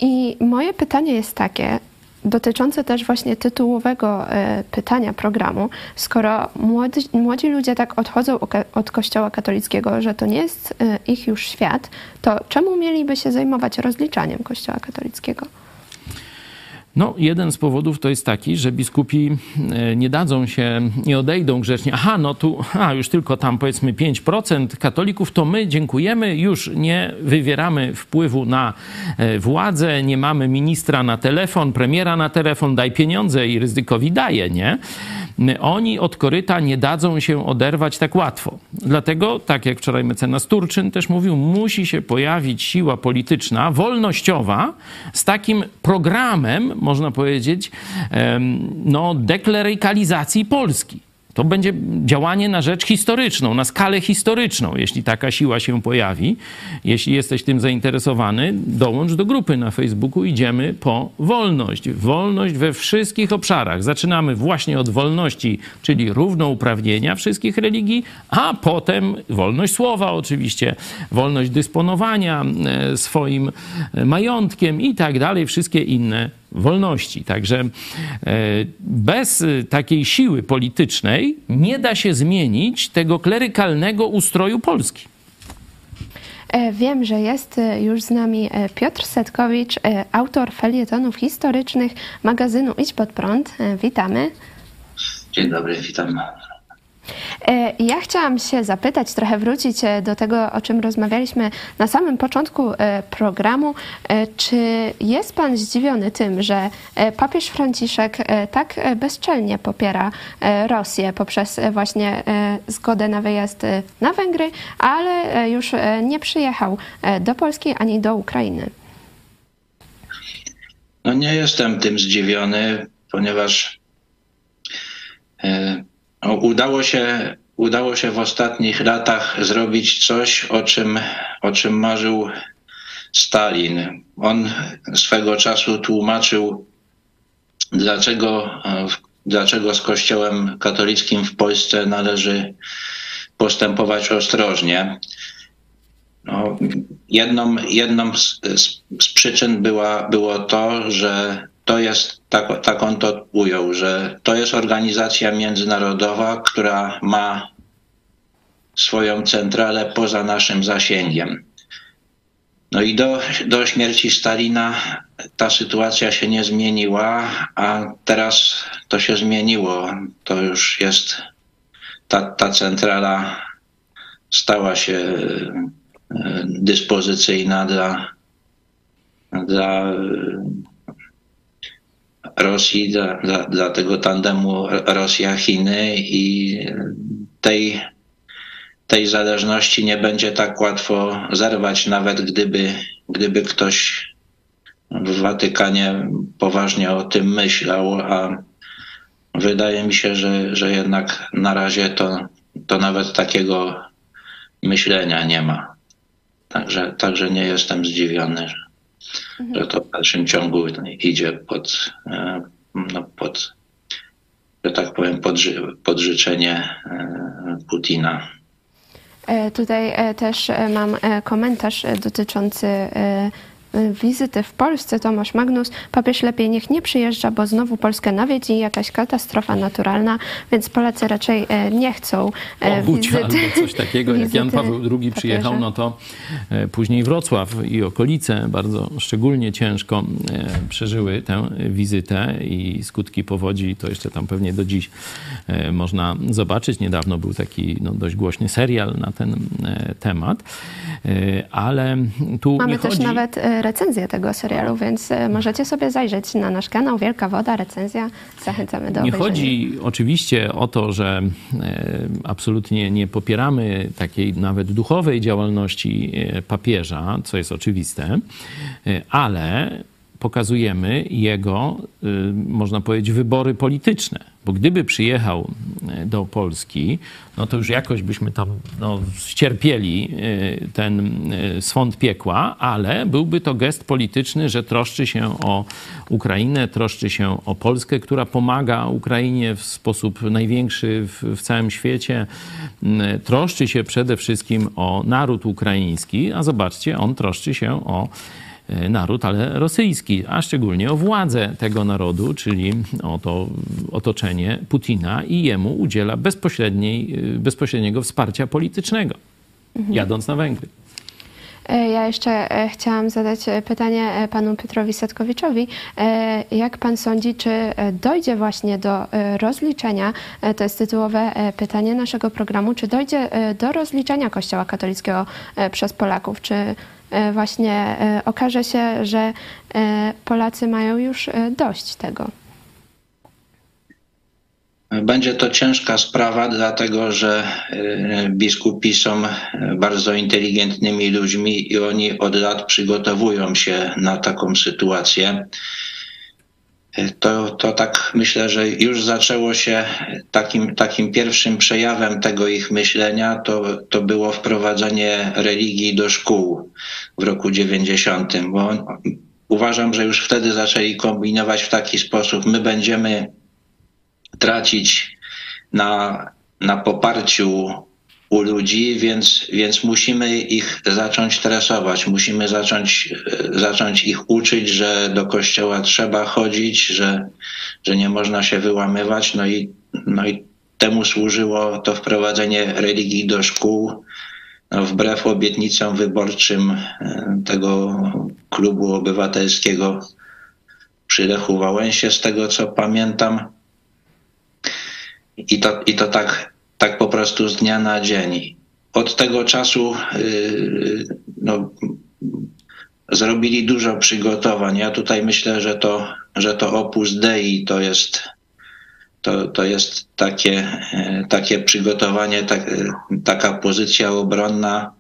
I moje pytanie jest takie, dotyczące też właśnie tytułowego e, pytania programu. Skoro młodzi, młodzi ludzie tak odchodzą od Kościoła katolickiego, że to nie jest e, ich już świat, to czemu mieliby się zajmować rozliczaniem Kościoła katolickiego? No, jeden z powodów to jest taki, że biskupi e, nie dadzą się, nie odejdą grzecznie. Aha, no tu, a już tylko tam powiedzmy 5% katolików, to my dziękujemy, już nie wywieramy wpływu na e, władzę, nie mamy ministra na telefon, premiera na telefon, daj pieniądze i ryzykowi daje, nie? Oni od koryta nie dadzą się oderwać tak łatwo. Dlatego, tak jak wczoraj mecenas Turczyn też mówił, musi się pojawić siła polityczna, wolnościowa, z takim programem, można powiedzieć, no, deklerykalizacji Polski. To będzie działanie na rzecz historyczną, na skalę historyczną, jeśli taka siła się pojawi. Jeśli jesteś tym zainteresowany, dołącz do grupy na Facebooku. Idziemy po wolność. Wolność we wszystkich obszarach. Zaczynamy właśnie od wolności, czyli równouprawnienia wszystkich religii, a potem wolność słowa oczywiście, wolność dysponowania e, swoim e, majątkiem i tak dalej, wszystkie inne wolności. Także e, bez e, takiej siły politycznej nie da się zmienić tego klerykalnego ustroju Polski. E, wiem, że jest już z nami Piotr Setkowicz, autor felietonów historycznych magazynu Idź Pod Prąd. Witamy. Dzień dobry, witam. E, ja chciałam się zapytać, trochę wrócić e, do tego, o czym rozmawialiśmy na samym początku e, programu. Czy jest Pan zdziwiony tym, że papież Franciszek tak bezczelnie popiera Rosję poprzez właśnie zgodę na wyjazd na Węgry, ale już nie przyjechał do Polski ani do Ukrainy? No nie jestem tym zdziwiony, ponieważ Udało się, udało się w ostatnich latach zrobić coś, o czym, o czym marzył Stalin. On swego czasu tłumaczył, dlaczego, dlaczego z Kościołem katolickim w Polsce należy postępować ostrożnie. No, jedną jedną z, z, z przyczyn była, było to, że to jest, tak, tak on to ujął, że to jest organizacja międzynarodowa, która ma swoją centralę poza naszym zasięgiem. No i do, do śmierci Stalina ta sytuacja się nie zmieniła, a teraz to się zmieniło. To już jest ta, ta centrala stała się e, dyspozycyjna dla, dla Rosji, dla, dla, dla tego tandemu Rosja-Chiny i tej, tej zależności nie będzie tak łatwo zerwać, nawet gdyby, gdyby ktoś w Watykanie poważnie o tym myślał, a wydaje mi się, że, że jednak na razie to, to nawet takiego myślenia nie ma. Także, także nie jestem zdziwiony, że, że to w dalszym ciągu idzie pod, e, no pod że tak powiem, pod, pod życzenie e, Putina. E, tutaj też mam komentarz dotyczący wizyty w Polsce Tomasz Magnus, papież lepiej niech nie przyjeżdża, bo znowu Polskę nawiedzi jakaś katastrofa naturalna, więc Polacy raczej e, nie chcą e, Obudź, wizyty. albo coś takiego. Jak Jan Paweł II przyjechał, no to e, później Wrocław i okolice bardzo szczególnie ciężko przeżyły tę wizytę i skutki powodzi to jeszcze tam pewnie do dziś można zobaczyć. Niedawno był taki no, dość głośny serial na ten temat, ale tu Mamy też chodzi... nawet recenzję tego serialu, więc e, możecie sobie zajrzeć na nasz kanał Wielka Woda, recenzja. Zachęcamy do Nie obejrzenia. chodzi oczywiście o to, że e, absolutnie nie popieramy takiej nawet duchowej działalności e, papieża, co jest oczywiste, ale pokazujemy jego, y, można powiedzieć, wybory polityczne. Bo gdyby przyjechał y, do Polski, no to już jakoś byśmy tam no, ścierpieli y, ten swąd piekła, ale byłby to gest polityczny, że troszczy się o Ukrainę, troszczy się o Polskę, która pomaga Ukrainie w sposób największy w, w całym świecie. Troszczy się przede wszystkim o naród ukraiński, a zobaczcie, on troszczy się o naród, ale rosyjski, a szczególnie o władzę tego narodu, czyli o to otoczenie Putina i jemu udziela e, bezpośredniego wsparcia politycznego, mhm. jadąc na Węgry. E, ja jeszcze chciałam zadać pytanie panu Piotrowi Setkowiczowi. Jak pan sądzi, czy dojdzie właśnie do rozliczenia, to jest tytułowe pytanie naszego programu, czy dojdzie do rozliczenia Kościoła katolickiego przez Polaków? Czy E, właśnie e, okaże się, że e, Polacy mają już dość tego. Będzie to ciężka sprawa, dlatego że biskupi są bardzo inteligentnymi ludźmi i oni od lat przygotowują się na taką sytuację. To, to tak myślę, że już zaczęło się takim, takim pierwszym przejawem tego ich myślenia, to, to było wprowadzenie religii do szkół w roku 90. Bo uważam, że już wtedy zaczęli kombinować w taki sposób. My będziemy tracić na, na poparciu u ludzi, więc, więc musimy ich zacząć tresować, musimy zacząć, zacząć ich uczyć, że do kościoła trzeba chodzić, że, że nie można się wyłamywać. No i, no i temu służyło to wprowadzenie religii do szkół, no wbrew obietnicom wyborczym e, tego klubu obywatelskiego przy Lechu Wałęsie, z tego co pamiętam. I to, i to tak tak po prostu z dnia na dzień. Od tego czasu yy, no, zrobili dużo przygotowań. Ja tutaj myślę, że to, że to opus dei to jest, to, to jest takie, takie przygotowanie, tak, taka pozycja obronna,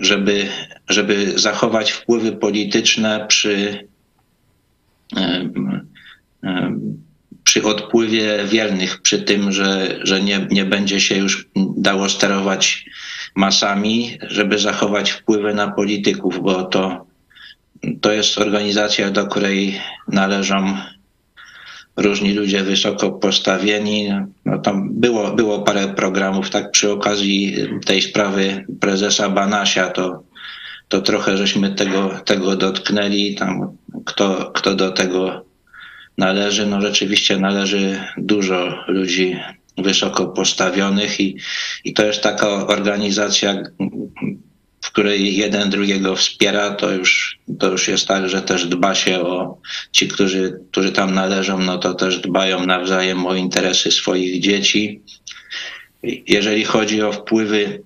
żeby, żeby zachować wpływy polityczne przy przy odpływie wiernych, przy tym, że, że nie, nie będzie się już dało sterować masami, żeby zachować wpływy na polityków, bo to, to jest organizacja, do której należą różni ludzie wysoko postawieni. No tam było, było parę programów, tak przy okazji tej sprawy prezesa Banasia, to, to trochę żeśmy tego, tego dotknęli. Tam kto, kto do tego należy, no rzeczywiście należy dużo ludzi wysoko postawionych i, i to jest taka organizacja, w której jeden drugiego wspiera, to już, to już jest tak, że też dba się o ci, którzy, którzy tam należą, no to też dbają nawzajem o interesy swoich dzieci. Jeżeli chodzi o wpływy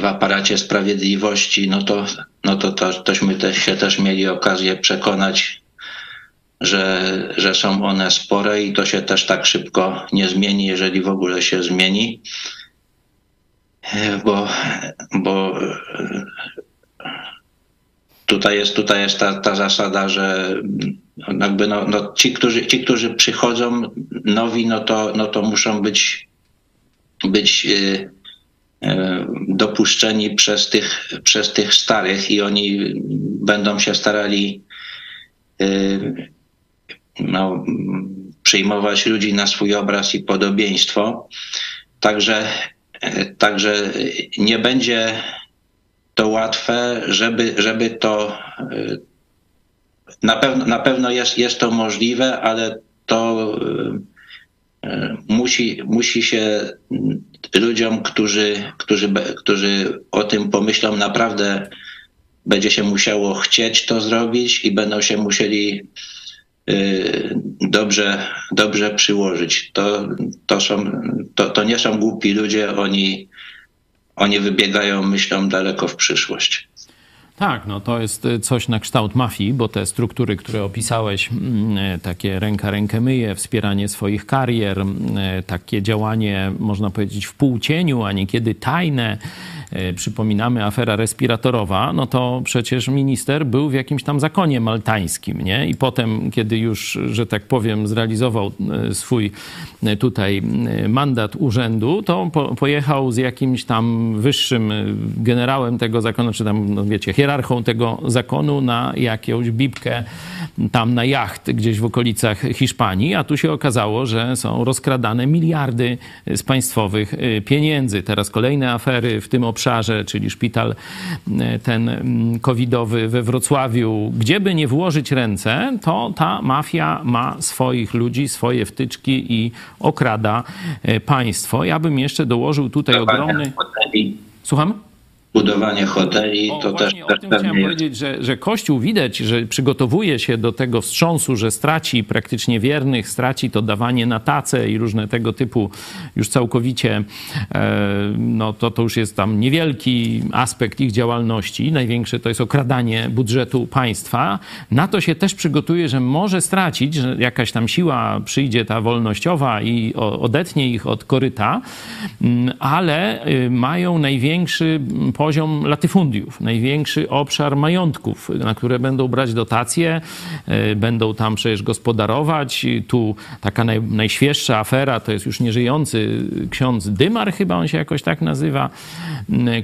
w aparacie sprawiedliwości, no to, no to, to tośmy też, się też mieli okazję przekonać że, że są one spore i to się też tak szybko nie zmieni, jeżeli w ogóle się zmieni. Bo, bo tutaj jest, tutaj jest ta, ta zasada, że jakby no, no ci, którzy, ci, którzy przychodzą nowi, no to, no to muszą być, być y, dopuszczeni przez tych, przez tych starych i oni będą się starali no, przyjmować ludzi na swój obraz i podobieństwo. Także, także nie będzie to łatwe, żeby, żeby to na pewno, na pewno jest, jest to możliwe, ale to musi, musi się ludziom, którzy, którzy, którzy o tym pomyślą, naprawdę będzie się musiało chcieć to zrobić i będą się musieli dobrze, dobrze przyłożyć. To, to, są, to, to nie są głupi ludzie, oni, oni wybiegają myślą daleko w przyszłość. Tak, no to jest y, coś na kształt mafii, bo te struktury, które opisałeś, mm, y, takie ręka rękę myje, wspieranie swoich karier, y, takie działanie, można powiedzieć, w półcieniu, a niekiedy tajne, przypominamy afera respiratorowa, no to przecież minister był w jakimś tam zakonie maltańskim, nie? I potem, kiedy już, że tak powiem, zrealizował swój tutaj mandat urzędu, to po, pojechał z jakimś tam wyższym generałem tego zakonu, czy tam, no wiecie, hierarchą tego zakonu na jakąś bibkę tam na jacht gdzieś w okolicach Hiszpanii, a tu się okazało, że są rozkradane miliardy z państwowych pieniędzy. Teraz kolejne afery w tym obszarze czyli szpital e, ten mm, covidowy we Wrocławiu, gdzie by nie włożyć ręce, to ta mafia ma swoich ludzi, swoje wtyczki i okrada e, państwo. Ja bym jeszcze dołożył tutaj ogromny... Słucham? Budowanie hoteli, o, to też... O tym chciałem jest. powiedzieć, że, że Kościół widać, że przygotowuje się do tego wstrząsu, że straci praktycznie wiernych, straci to dawanie na tacę i różne tego typu już całkowicie, e, no to, to już jest tam niewielki aspekt ich działalności. Największe to jest okradanie budżetu państwa. Na to się też przygotuje, że może stracić, że jakaś tam siła przyjdzie ta wolnościowa i odetnie ich od koryta, mm, ale y, mają największy poziom latyfundiów, największy obszar majątków, na które będą brać dotacje, e, będą tam przecież gospodarować. Tu taka naj, najświeższa afera to jest już nieżyjący ksiądz Dymar, chyba on się jakoś tak nazywa,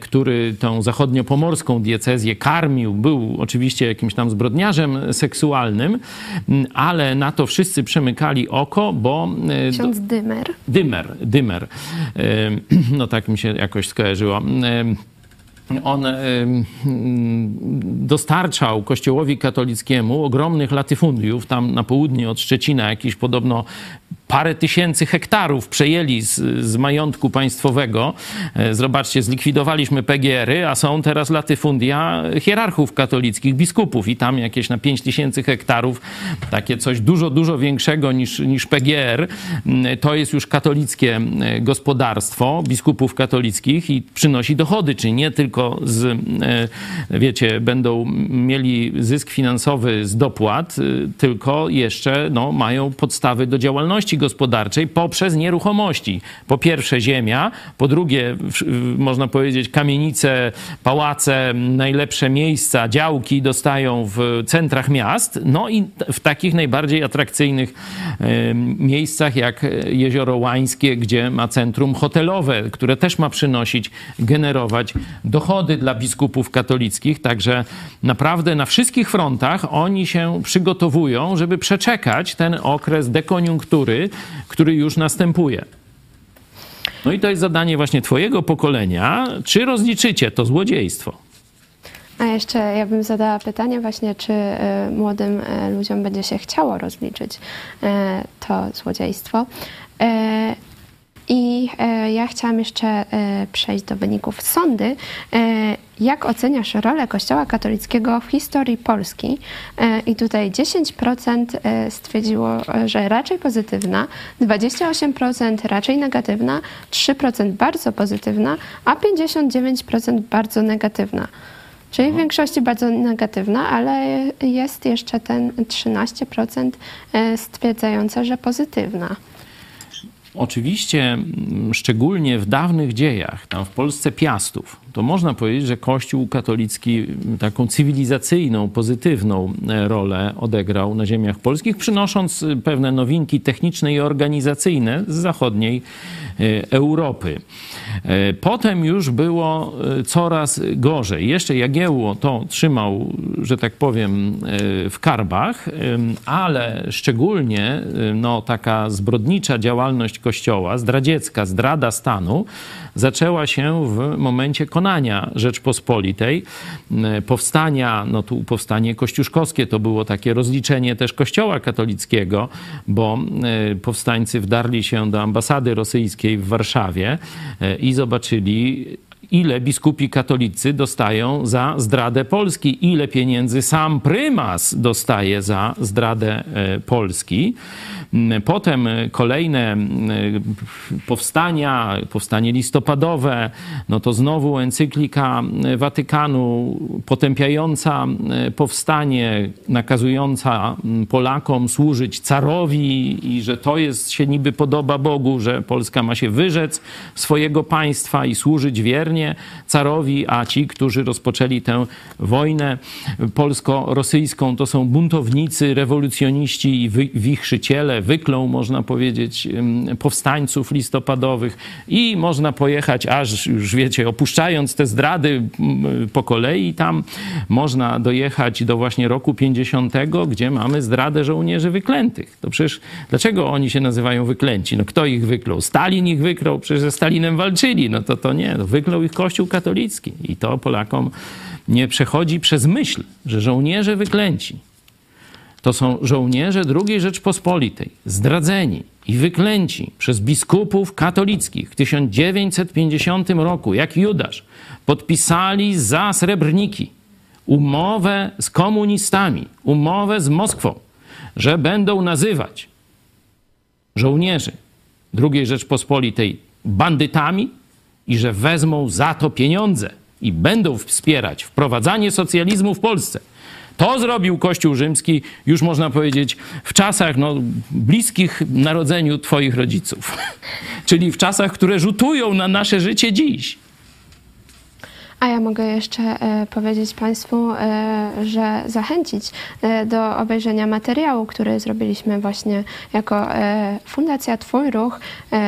który tą zachodniopomorską diecezję karmił. Był oczywiście jakimś tam zbrodniarzem seksualnym, ale na to wszyscy przemykali oko, bo... Ksiądz Dymer. Dymer, Dymer. No tak mi się jakoś skojarzyło on dostarczał Kościołowi katolickiemu ogromnych latyfundiów, tam na południe od Szczecina jakieś podobno parę tysięcy hektarów przejęli z, z majątku państwowego. E, zobaczcie, zlikwidowaliśmy PGR-y, a są teraz latyfundia hierarchów katolickich, biskupów i tam jakieś na 5 tysięcy hektarów, takie coś dużo, dużo większego niż, niż PGR. Mm, to jest już katolickie e, gospodarstwo biskupów katolickich i przynosi dochody, czyli nie tylko z, e, wiecie, będą mieli zysk finansowy z dopłat, tylko jeszcze no, mają podstawy do działalności gospodarczej poprzez nieruchomości. Po pierwsze ziemia, po drugie można powiedzieć kamienice, pałace, najlepsze miejsca, działki dostają w centrach miast, no i w takich najbardziej atrakcyjnych miejscach jak Jezioro Łańskie, gdzie ma centrum hotelowe, które też ma przynosić, generować dochody dla biskupów katolickich. Także naprawdę na wszystkich frontach oni się przygotowują, żeby przeczekać ten okres dekoniunktury, który już następuje. No i to jest zadanie właśnie Twojego pokolenia. Czy rozliczycie to złodziejstwo? A jeszcze ja bym zadała pytanie właśnie, czy y, młodym y, ludziom będzie się chciało rozliczyć y, to złodziejstwo. I e, ja chciałam jeszcze e, przejść do wyników sądy. E, jak oceniasz rolę Kościoła katolickiego w historii Polski? I tutaj 10% stwierdziło, że raczej pozytywna, 28% raczej negatywna, 3% bardzo pozytywna, a 59% bardzo negatywna. Czyli w większości bardzo negatywna, ale jest jeszcze ten 13% stwierdzające, że pozytywna. Oczywiście, mm, szczególnie w dawnych dziejach, tam w Polsce Piastów, to można powiedzieć, że Kościół katolicki taką cywilizacyjną, pozytywną e, rolę odegrał na ziemiach polskich, przynosząc e, pewne nowinki techniczne i organizacyjne z zachodniej e, Europy. Potem już było coraz gorzej. Jeszcze Jagiełło to trzymał, że tak powiem, w karbach, ale szczególnie no, taka zbrodnicza działalność Kościoła, zdradziecka, zdrada stanu, zaczęła się w momencie konania Rzeczpospolitej, powstania, no tu powstanie kościuszkowskie, to było takie rozliczenie też Kościoła katolickiego, bo powstańcy wdarli się do ambasady rosyjskiej w Warszawie i zobaczyli ile biskupi katolicy dostają za zdradę Polski, ile pieniędzy sam prymas dostaje za zdradę e, Polski. Mm, potem kolejne mm, powstania, powstanie listopadowe, no to znowu encyklika Watykanu potępiająca powstanie, nakazująca Polakom służyć carowi i że to jest, się niby podoba Bogu, że Polska ma się wyrzec swojego państwa i służyć wiernie carowi, a ci, którzy rozpoczęli tę wojnę polsko-rosyjską, to są buntownicy, rewolucjoniści i wichrzyciele, wyklą, można powiedzieć, powstańców listopadowych i można pojechać aż, już wiecie, opuszczając te zdrady po kolei, tam można dojechać do właśnie roku 50, gdzie mamy zdradę żołnierzy wyklętych. To przecież dlaczego oni się nazywają wyklęci? No kto ich wyklął? Stalin ich wyklął, przecież ze Stalinem walczyli. No to to nie, no, wyklął ich Kościół katolicki. I to Polakom nie przechodzi przez myśl, że żołnierze wyklęci to są żołnierze II Rzeczpospolitej, zdradzeni i wyklęci przez biskupów katolickich w 1950 roku, jak Judasz, podpisali za srebrniki umowę z komunistami, umowę z Moskwą, że będą nazywać żołnierzy II Rzeczpospolitej bandytami i że wezmą za to pieniądze i będą wspierać wprowadzanie socjalizmu w Polsce. To zrobił Kościół Rzymski, już można powiedzieć, w czasach no, bliskich narodzeniu Twoich rodziców. Czyli w czasach, które rzutują na nasze życie dziś. A ja mogę jeszcze e, powiedzieć Państwu, e, że zachęcić e, do obejrzenia materiału, który zrobiliśmy właśnie jako Fundacja Twój Ruch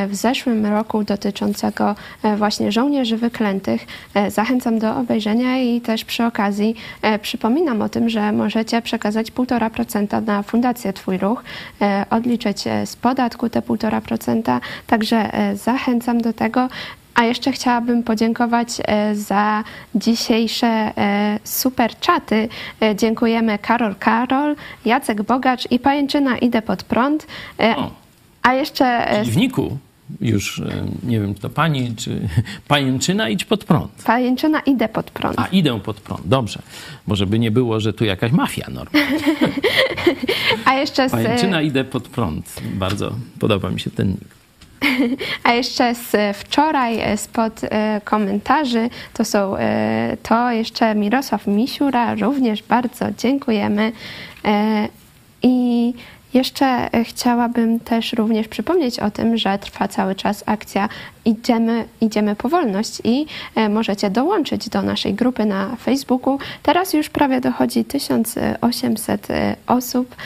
w zeszłym roku dotyczącego właśnie żołnierzy wyklętych. Zachęcam do obejrzenia i też przy okazji przypominam o tym, że możecie przekazać 1,5% na Fundację Twój Ruch, odliczyć z podatku te 1,5%. Także zachęcam do tego. A jeszcze chciałabym podziękować e, za dzisiejsze e, super czaty. E, dziękujemy Karol Karol, Jacek Bogacz i Pajęczyna Idę pod prąd. A jeszcze... W Niku już, nie wiem, to pani, czy pajęczyna idź pod prąd. Pajęczyna idę pod prąd. A, idę pod prąd, dobrze. Bo żeby nie było, że tu jakaś mafia normalna. A jeszcze z... Pajęczyna idę pod prąd. Bardzo podoba mi się ten nick. A jeszcze z wczoraj e, spod e, komentarzy to są e, to jeszcze Mirosław Misiura, również bardzo dziękujemy. I jeszcze chciałabym też również przypomnieć o tym, że trwa cały czas akcja Idziemy, idziemy po wolność i możecie dołączyć do naszej grupy na Facebooku. Teraz już prawie dochodzi 1800 osób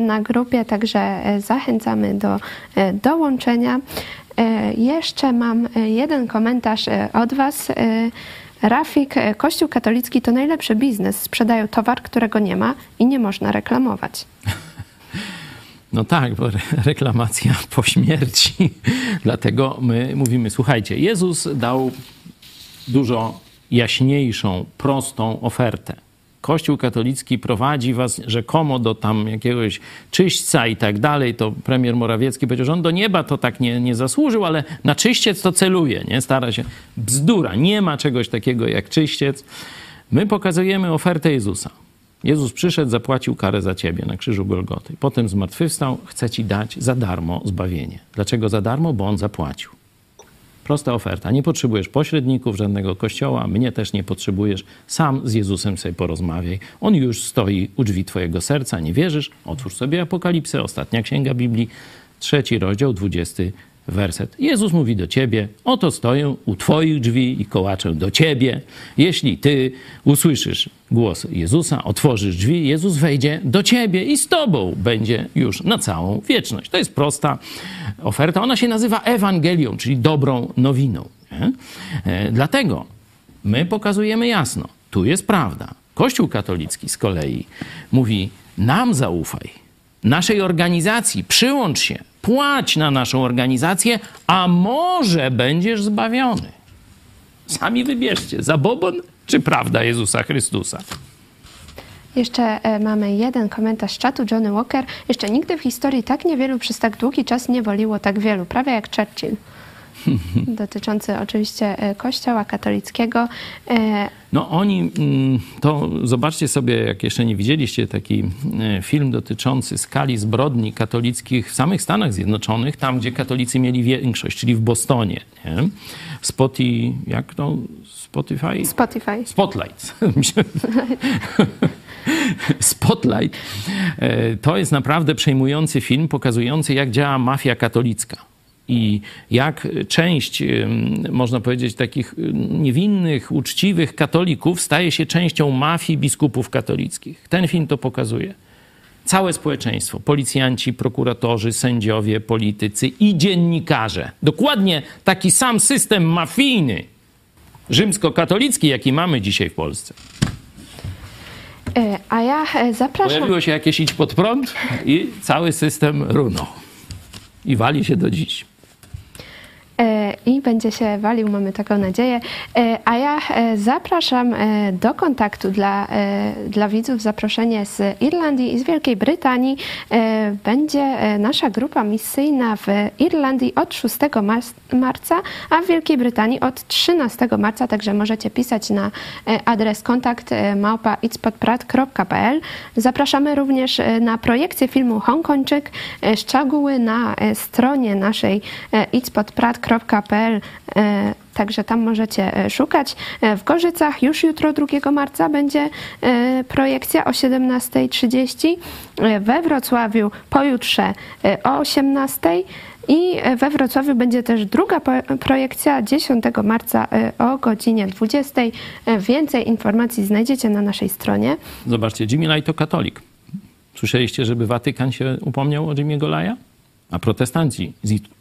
na grupie, także zachęcamy do dołączenia. Jeszcze mam jeden komentarz od Was. Rafik, Kościół katolicki to najlepszy biznes. Sprzedają towar, którego nie ma i nie można reklamować. No tak, bo reklamacja po śmierci. Dlatego my mówimy, słuchajcie, Jezus dał dużo jaśniejszą, prostą ofertę. Kościół katolicki prowadzi was rzekomo do tam jakiegoś czyśćca i tak dalej, to premier Morawiecki powiedział, że on do nieba to tak nie, nie zasłużył, ale na czyściec to celuje, nie? Stara się. Bzdura, nie ma czegoś takiego jak czyściec. My pokazujemy ofertę Jezusa. Jezus przyszedł, zapłacił karę za ciebie na krzyżu Golgoty. Potem zmartwychwstał, chce ci dać za darmo zbawienie. Dlaczego za darmo? Bo on zapłacił. Prosta oferta. Nie potrzebujesz pośredników, żadnego kościoła, mnie też nie potrzebujesz. Sam z Jezusem sobie porozmawiaj. On już stoi u drzwi twojego serca. Nie wierzysz? Otwórz sobie Apokalipsę, ostatnia księga Biblii, trzeci rozdział, 20 werset. Jezus mówi do ciebie: Oto stoję u twoich drzwi i kołaczę do ciebie. Jeśli ty usłyszysz głos Jezusa, otworzysz drzwi, Jezus wejdzie do ciebie i z tobą będzie już na całą wieczność. To jest prosta oferta. Ona się nazywa Ewangelią, czyli dobrą nowiną. Nie? E, dlatego my pokazujemy jasno, tu jest prawda. Kościół katolicki z kolei mówi: nam zaufaj, naszej organizacji, przyłącz się, płać na naszą organizację, a może będziesz zbawiony. Sami wybierzcie, zabobon czy prawda Jezusa Chrystusa. Jeszcze e, mamy jeden komentarz z czatu, Johnny Walker. Jeszcze nigdy w historii tak niewielu przez tak długi czas nie woliło tak wielu, prawie jak Churchill. Dotyczący oczywiście e, Kościoła katolickiego. E, No oni, mm, to zobaczcie sobie, jak jeszcze nie widzieliście, taki e, film dotyczący skali zbrodni katolickich w samych Stanach Zjednoczonych, tam gdzie katolicy mieli większość, czyli w Bostonie. Nie? Spotify, jak to? Spotify? Spotify. Spotlight. Spotlight. To jest naprawdę przejmujący film pokazujący, jak działa mafia katolicka. I jak część, można powiedzieć, takich niewinnych, uczciwych katolików staje się częścią mafii biskupów katolickich. Ten film to pokazuje. Całe społeczeństwo, policjanci, prokuratorzy, sędziowie, politycy i dziennikarze. Dokładnie taki sam system mafijny, rzymskokatolicki, jaki mamy dzisiaj w Polsce. e, A ja e, zapraszam. Pojawiło się jakieś idź pod prąd i cały system runął. I wali się do dziś. E, i będzie się walił, mamy taką nadzieję. E, A ja e, zapraszam do kontaktu dla, dla widzów zaproszenie z Irlandii i z Wielkiej Brytanii. Będzie nasza grupa misyjna w Irlandii od 6 mar- marca, a w Wielkiej Brytanii od 13 marca, także możecie pisać na adres kontakt małpa. Zapraszamy również na projekcję filmu Hongkończyk. Szczegóły na stronie naszej itspodprat.pl E, Także tam możecie e, szukać. E, W Gorzycach już jutro 2 marca będzie projekcja o 17.30. E, We Wrocławiu pojutrze o 18.00. I we Wrocławiu będzie też druga projekcja 10 marca o godzinie 20. E, Więcej informacji znajdziecie na naszej stronie. Zobaczcie, Jimmy Lai to katolik. Słyszeliście, żeby Watykan się upomniał o Jimmy'ego Laja? A protestanci,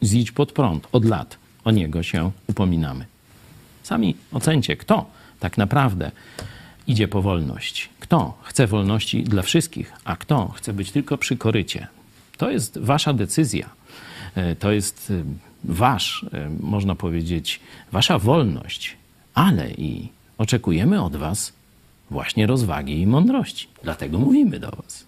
zidź- pod prąd, od lat o niego się upominamy. Sami ocencie, kto tak naprawdę idzie po wolność. Kto chce wolności dla wszystkich, a kto chce być tylko przy korycie. To jest wasza decyzja. E, To jest e, wasz, e, można powiedzieć, wasza wolność, ale i oczekujemy od was właśnie rozwagi i mądrości. Dlatego mówimy do was.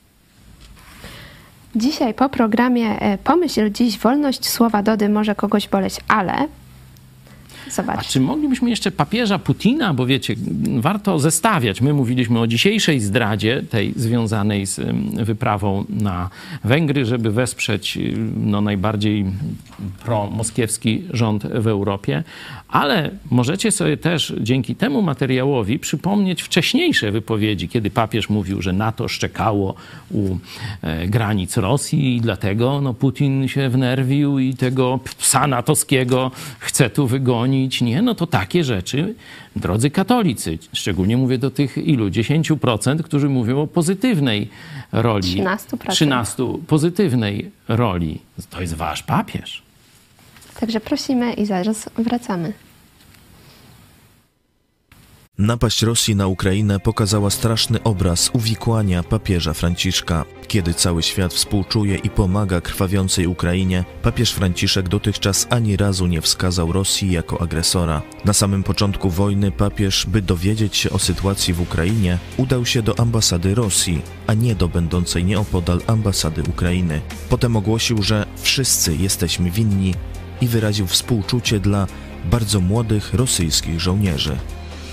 Dzisiaj po programie e, Pomyśl dziś, wolność słowa Dody może kogoś boleć, ale... A Zobacz. czy moglibyśmy jeszcze papieża Putina, bo wiecie, warto zestawiać. My mówiliśmy o dzisiejszej zdradzie, tej związanej z wyprawą na Węgry, żeby wesprzeć y, no, najbardziej promoskiewski rząd w Europie, ale możecie sobie też dzięki temu materiałowi przypomnieć wcześniejsze wypowiedzi, kiedy papież mówił, że NATO szczekało u e, granic Rosji i dlatego no, Putin się wnerwił i tego psa natowskiego chce tu wygonić. Nie, no to takie rzeczy, drodzy katolicy, szczególnie mówię do tych ilu? 10%, którzy mówią o pozytywnej roli. 13%. 13 pozytywnej roli. To jest wasz papież. Także prosimy i zaraz wracamy. Napaść Rosji na Ukrainę pokazała straszny obraz uwikłania papieża Franciszka. Kiedy cały świat współczuje i pomaga krwawiącej Ukrainie, papież Franciszek dotychczas ani razu nie wskazał Rosji jako agresora. Na samym początku wojny papież, by dowiedzieć się o sytuacji w Ukrainie, udał się do ambasady Rosji, a nie do będącej nieopodal ambasady Ukrainy. Potem ogłosił, że wszyscy jesteśmy winni i wyraził współczucie dla bardzo młodych rosyjskich żołnierzy.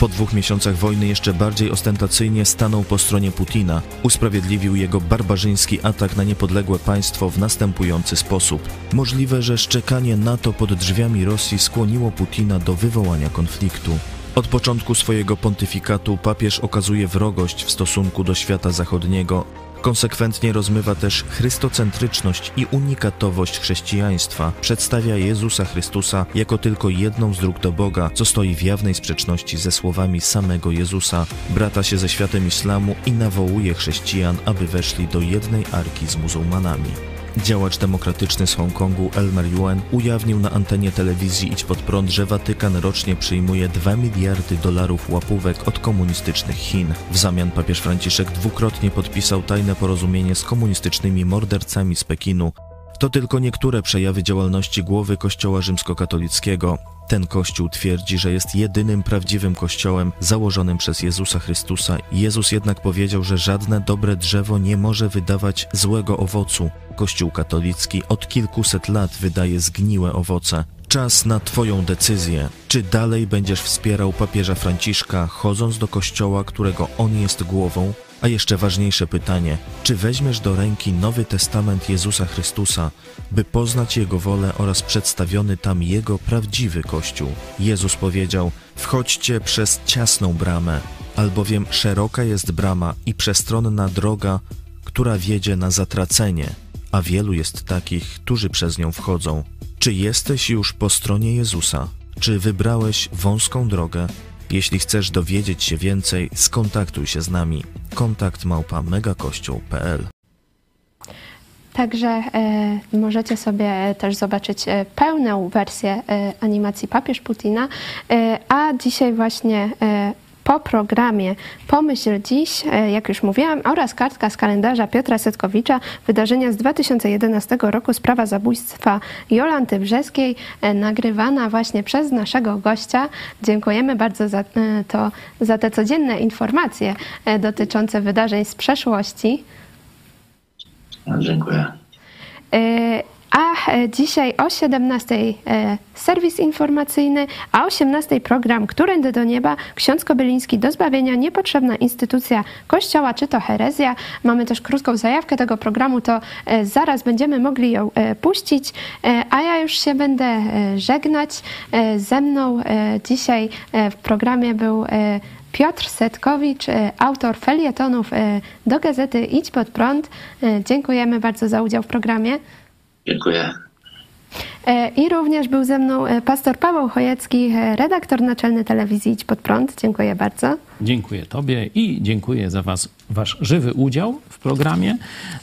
Po dwóch miesiącach wojny jeszcze bardziej ostentacyjnie stanął po stronie Putina. Usprawiedliwił jego barbarzyński atak na niepodległe państwo w następujący sposób. Możliwe, że szczekanie NATO pod drzwiami Rosji skłoniło Putina do wywołania konfliktu. Od początku swojego pontyfikatu papież okazuje wrogość w stosunku do świata zachodniego, Konsekwentnie rozmywa też chrystocentryczność i unikatowość chrześcijaństwa. Przedstawia Jezusa Chrystusa jako tylko jedną z dróg do Boga, co stoi w jawnej sprzeczności ze słowami samego Jezusa. Brata się ze światem islamu i nawołuje chrześcijan, aby weszli do jednej arki z muzułmanami. Działacz demokratyczny z Hongkongu Elmer Yuen ujawnił na antenie telewizji Idź Pod Prąd, że Watykan rocznie przyjmuje 2 miliardy dolarów łapówek od komunistycznych Chin. W zamian papież Franciszek dwukrotnie podpisał tajne porozumienie z komunistycznymi mordercami z Pekinu. To tylko niektóre przejawy działalności głowy Kościoła rzymskokatolickiego. Ten kościół twierdzi, że jest jedynym prawdziwym kościołem założonym przez Jezusa Chrystusa. Jezus jednak powiedział, że żadne dobre drzewo nie może wydawać złego owocu. Kościół katolicki od kilkuset lat wydaje zgniłe owoce. Czas na Twoją decyzję. Czy dalej będziesz wspierał papieża Franciszka, chodząc do kościoła, którego on jest głową? A jeszcze ważniejsze pytanie: czy weźmiesz do ręki Nowy Testament Jezusa Chrystusa, by poznać Jego wolę oraz przedstawiony tam Jego prawdziwy Kościół? Jezus powiedział: Wchodźcie przez ciasną bramę, albowiem szeroka jest brama i przestronna droga, która wiedzie na zatracenie, a wielu jest takich, którzy przez nią wchodzą. Czy jesteś już po stronie Jezusa? Czy wybrałeś wąską drogę? Jeśli chcesz dowiedzieć się więcej, skontaktuj się z nami. Kontakt małpa megakościół.pl Także e, możecie sobie też zobaczyć e, pełną wersję e, animacji Papież Putina, e, a dzisiaj właśnie e, po programie Pomyśl Dziś, e, jak już mówiłam, oraz kartka z kalendarza Piotra Setkowicza, wydarzenia z 2011 roku, sprawa zabójstwa Jolanty Brzeskiej, e, nagrywana właśnie przez naszego gościa. Dziękujemy bardzo za, e, to, za te codzienne informacje dotyczące wydarzeń z przeszłości. Dziękuję. A e, dzisiaj o 17 e, serwis informacyjny, a o 18 program Którędy do nieba, ksiądz Kobyliński do zbawienia, niepotrzebna instytucja kościoła, czy to herezja. Mamy też krótką zajawkę tego programu, to e, zaraz będziemy mogli ją puścić, a ja już się będę żegnać. Ze mną dzisiaj w programie był Piotr Setkowicz, autor felietonów do gazety Idź Pod Prąd. Dziękujemy bardzo za udział w programie. Dziękuję. E, I również był ze mną e, pastor Paweł Chojecki, e, redaktor naczelny telewizji Idź Pod Prąd. Dziękuję bardzo. Dziękuję Tobie i dziękuję za was, Wasz żywy udział w programie,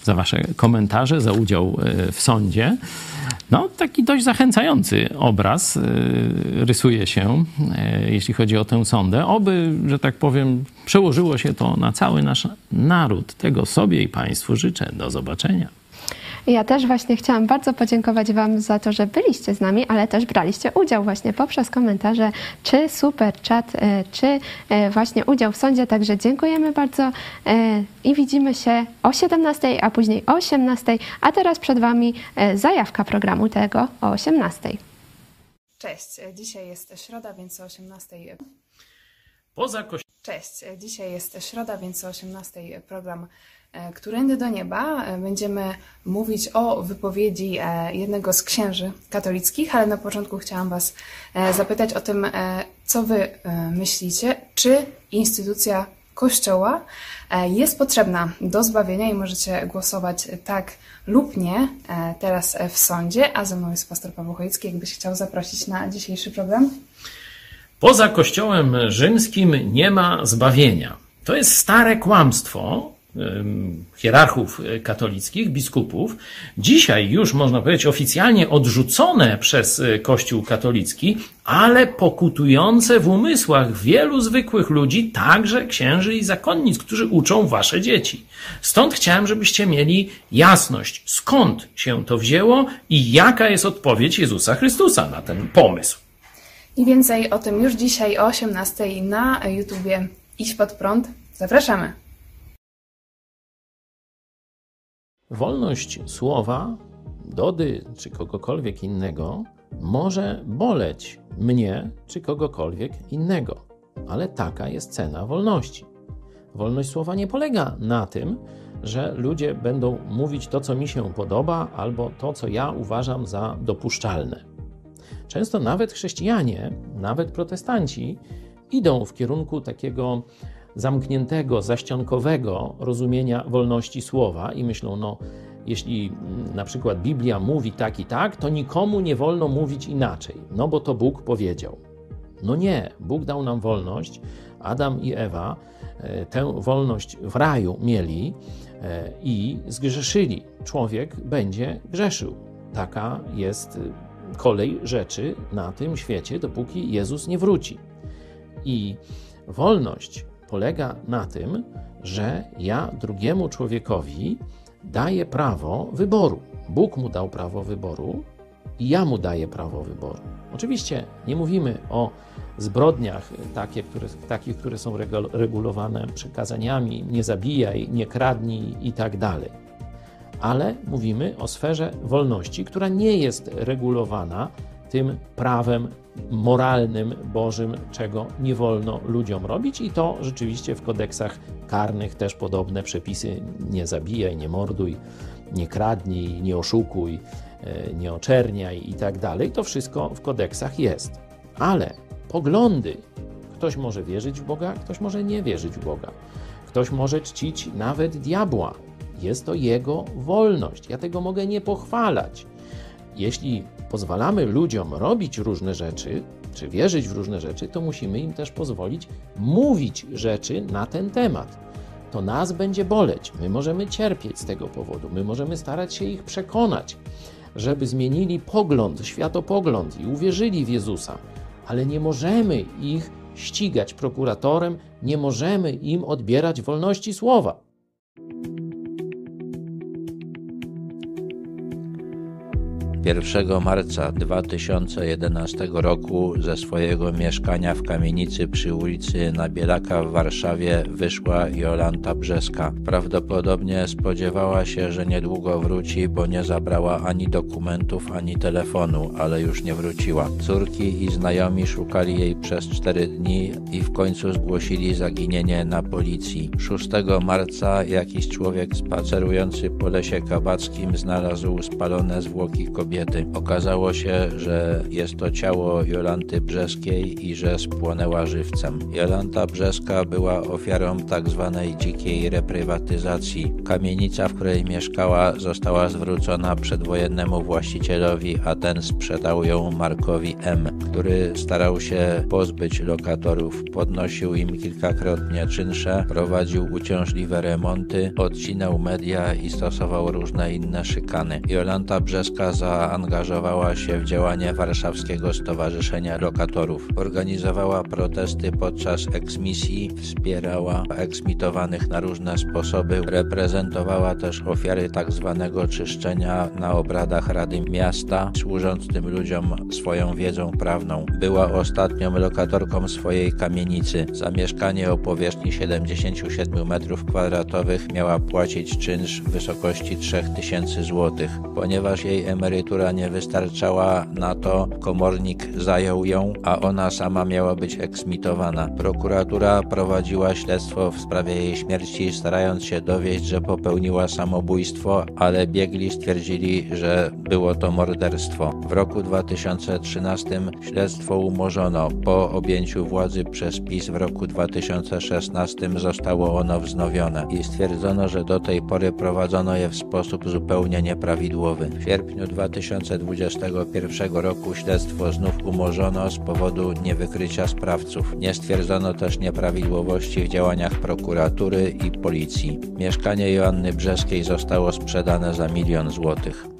za Wasze komentarze, za udział w sądzie. No, taki dość zachęcający obraz rysuje się, jeśli chodzi o tę sądę. Oby, że tak powiem, przełożyło się to na cały nasz naród. Tego sobie i Państwu życzę. Do zobaczenia. Ja też właśnie chciałam bardzo podziękować Wam za to, że byliście z nami, ale też braliście udział właśnie poprzez komentarze, czy super chat, e, czy e, właśnie udział w sądzie. Także dziękujemy bardzo e, i widzimy się o 17, a później o 18. A teraz przed Wami zajawka programu tego o 18. Cześć, dzisiaj jest środa, więc o 18. Poza kościołem. Cześć, dzisiaj jest środa, więc o 18 program Którędy do nieba. E, Będziemy mówić o wypowiedzi e, jednego z księży katolickich, ale na początku chciałam Was e, zapytać o tym, e, co Wy e, myślicie, czy instytucja Kościoła e, jest potrzebna do zbawienia i możecie głosować tak lub nie e, teraz e, w sądzie, a ze mną jest pastor Paweł Chojecki, jakbyś chciał zaprosić na dzisiejszy program. Poza Kościołem rzymskim nie ma zbawienia. To jest stare kłamstwo hierarchów y, katolickich, biskupów. Dzisiaj już można powiedzieć oficjalnie odrzucone przez y, Kościół katolicki, ale pokutujące w umysłach wielu zwykłych ludzi, także księży i zakonnic, którzy uczą wasze dzieci. Stąd chciałem, żebyście mieli jasność, skąd się to wzięło i jaka jest odpowiedź Jezusa Chrystusa na ten pomysł. I więcej o tym już dzisiaj o 18 na YouTubie Idź pod prąd. Zapraszamy! Wolność słowa, Dody czy kogokolwiek innego może boleć mnie czy kogokolwiek innego, ale taka jest cena wolności. Wolność słowa nie polega na tym, że ludzie będą mówić to, co mi się podoba, albo to, co ja uważam za dopuszczalne. Często nawet chrześcijanie, nawet protestanci idą w kierunku takiego zamkniętego, zaściankowego rozumienia wolności słowa i myślą, no, jeśli na przykład Biblia mówi tak i tak, to nikomu nie wolno mówić inaczej, no bo to Bóg powiedział. No nie, Bóg dał nam wolność. Adam i Ewa e, tę wolność w raju mieli e, i zgrzeszyli. Człowiek będzie grzeszył. Taka jest kolej rzeczy na tym świecie, dopóki Jezus nie wróci. I wolność polega na tym, że ja drugiemu człowiekowi daję prawo wyboru. Bóg mu dał prawo wyboru i ja mu daję prawo wyboru. Oczywiście nie mówimy o zbrodniach takie, które, takich, które są regulowane przykazaniami, nie zabijaj, nie kradnij i tak dalej. Ale mówimy o sferze wolności, która nie jest regulowana tym prawem moralnym, bożym, czego nie wolno ludziom robić, i to rzeczywiście w kodeksach karnych też podobne przepisy: nie zabijaj, nie morduj, nie kradnij, nie oszukuj, e, nie oczerniaj i tak dalej. To wszystko w kodeksach jest. Ale poglądy, ktoś może wierzyć w Boga, ktoś może nie wierzyć w Boga, ktoś może czcić nawet diabła. Jest to jego wolność. Ja tego mogę nie pochwalać. Jeśli pozwalamy ludziom robić różne rzeczy, czy wierzyć w różne rzeczy, to musimy im też pozwolić mówić rzeczy na ten temat. To nas będzie boleć, my możemy cierpieć z tego powodu, my możemy starać się ich przekonać, żeby zmienili pogląd, światopogląd i uwierzyli w Jezusa, ale nie możemy ich ścigać prokuratorem, nie możemy im odbierać wolności słowa. 1 marca 2011 roku ze swojego mieszkania w kamienicy przy ulicy Nabielaka w Warszawie wyszła Jolanta Brzeska. Prawdopodobnie spodziewała się, że niedługo wróci, bo nie zabrała ani dokumentów, ani telefonu, ale już nie wróciła. Córki i znajomi szukali jej przez cztery dni i w końcu zgłosili zaginienie na policji. 6 marca jakiś człowiek spacerujący po lesie kabackim znalazł spalone zwłoki kobiety kobiety. Okazało się, że jest to ciało Jolanty Brzeskiej i że spłonęła żywcem. Jolanta Brzeska była ofiarą tzw. Tak dzikiej reprywatyzacji. Kamienica, w której mieszkała, została zwrócona przedwojennemu właścicielowi, a ten sprzedał ją Markowi M., który starał się pozbyć lokatorów. Podnosił im kilkakrotnie czynsze, prowadził uciążliwe remonty, odcinał media i stosował różne inne szykany. Jolanta Brzeska za zaangażowała się w działanie Warszawskiego Stowarzyszenia Lokatorów. Organizowała protesty podczas eksmisji, wspierała eksmitowanych na różne sposoby, reprezentowała też ofiary tzw. Tak czyszczenia na obradach Rady Miasta, służąc tym ludziom swoją wiedzą prawną. Była ostatnią lokatorką swojej kamienicy. Za mieszkanie o powierzchni 77 m2 miała płacić czynsz w wysokości 3000 zł. Ponieważ jej emerytura która nie wystarczała na to, komornik zajął ją, a ona sama miała być eksmitowana. Prokuratura prowadziła śledztwo w sprawie jej śmierci, starając się dowieść, że popełniła samobójstwo, ale biegli stwierdzili, że było to morderstwo. W roku 2013 śledztwo umorzono. Po objęciu władzy przez PiS w roku 2016 zostało ono wznowione i stwierdzono, że do tej pory prowadzono je w sposób zupełnie nieprawidłowy. W sierpniu 2000 2021 roku śledztwo znów umorzono z powodu niewykrycia sprawców. Nie stwierdzono też nieprawidłowości w działaniach prokuratury i policji. Mieszkanie Joanny Brzeskiej zostało sprzedane za milion złotych.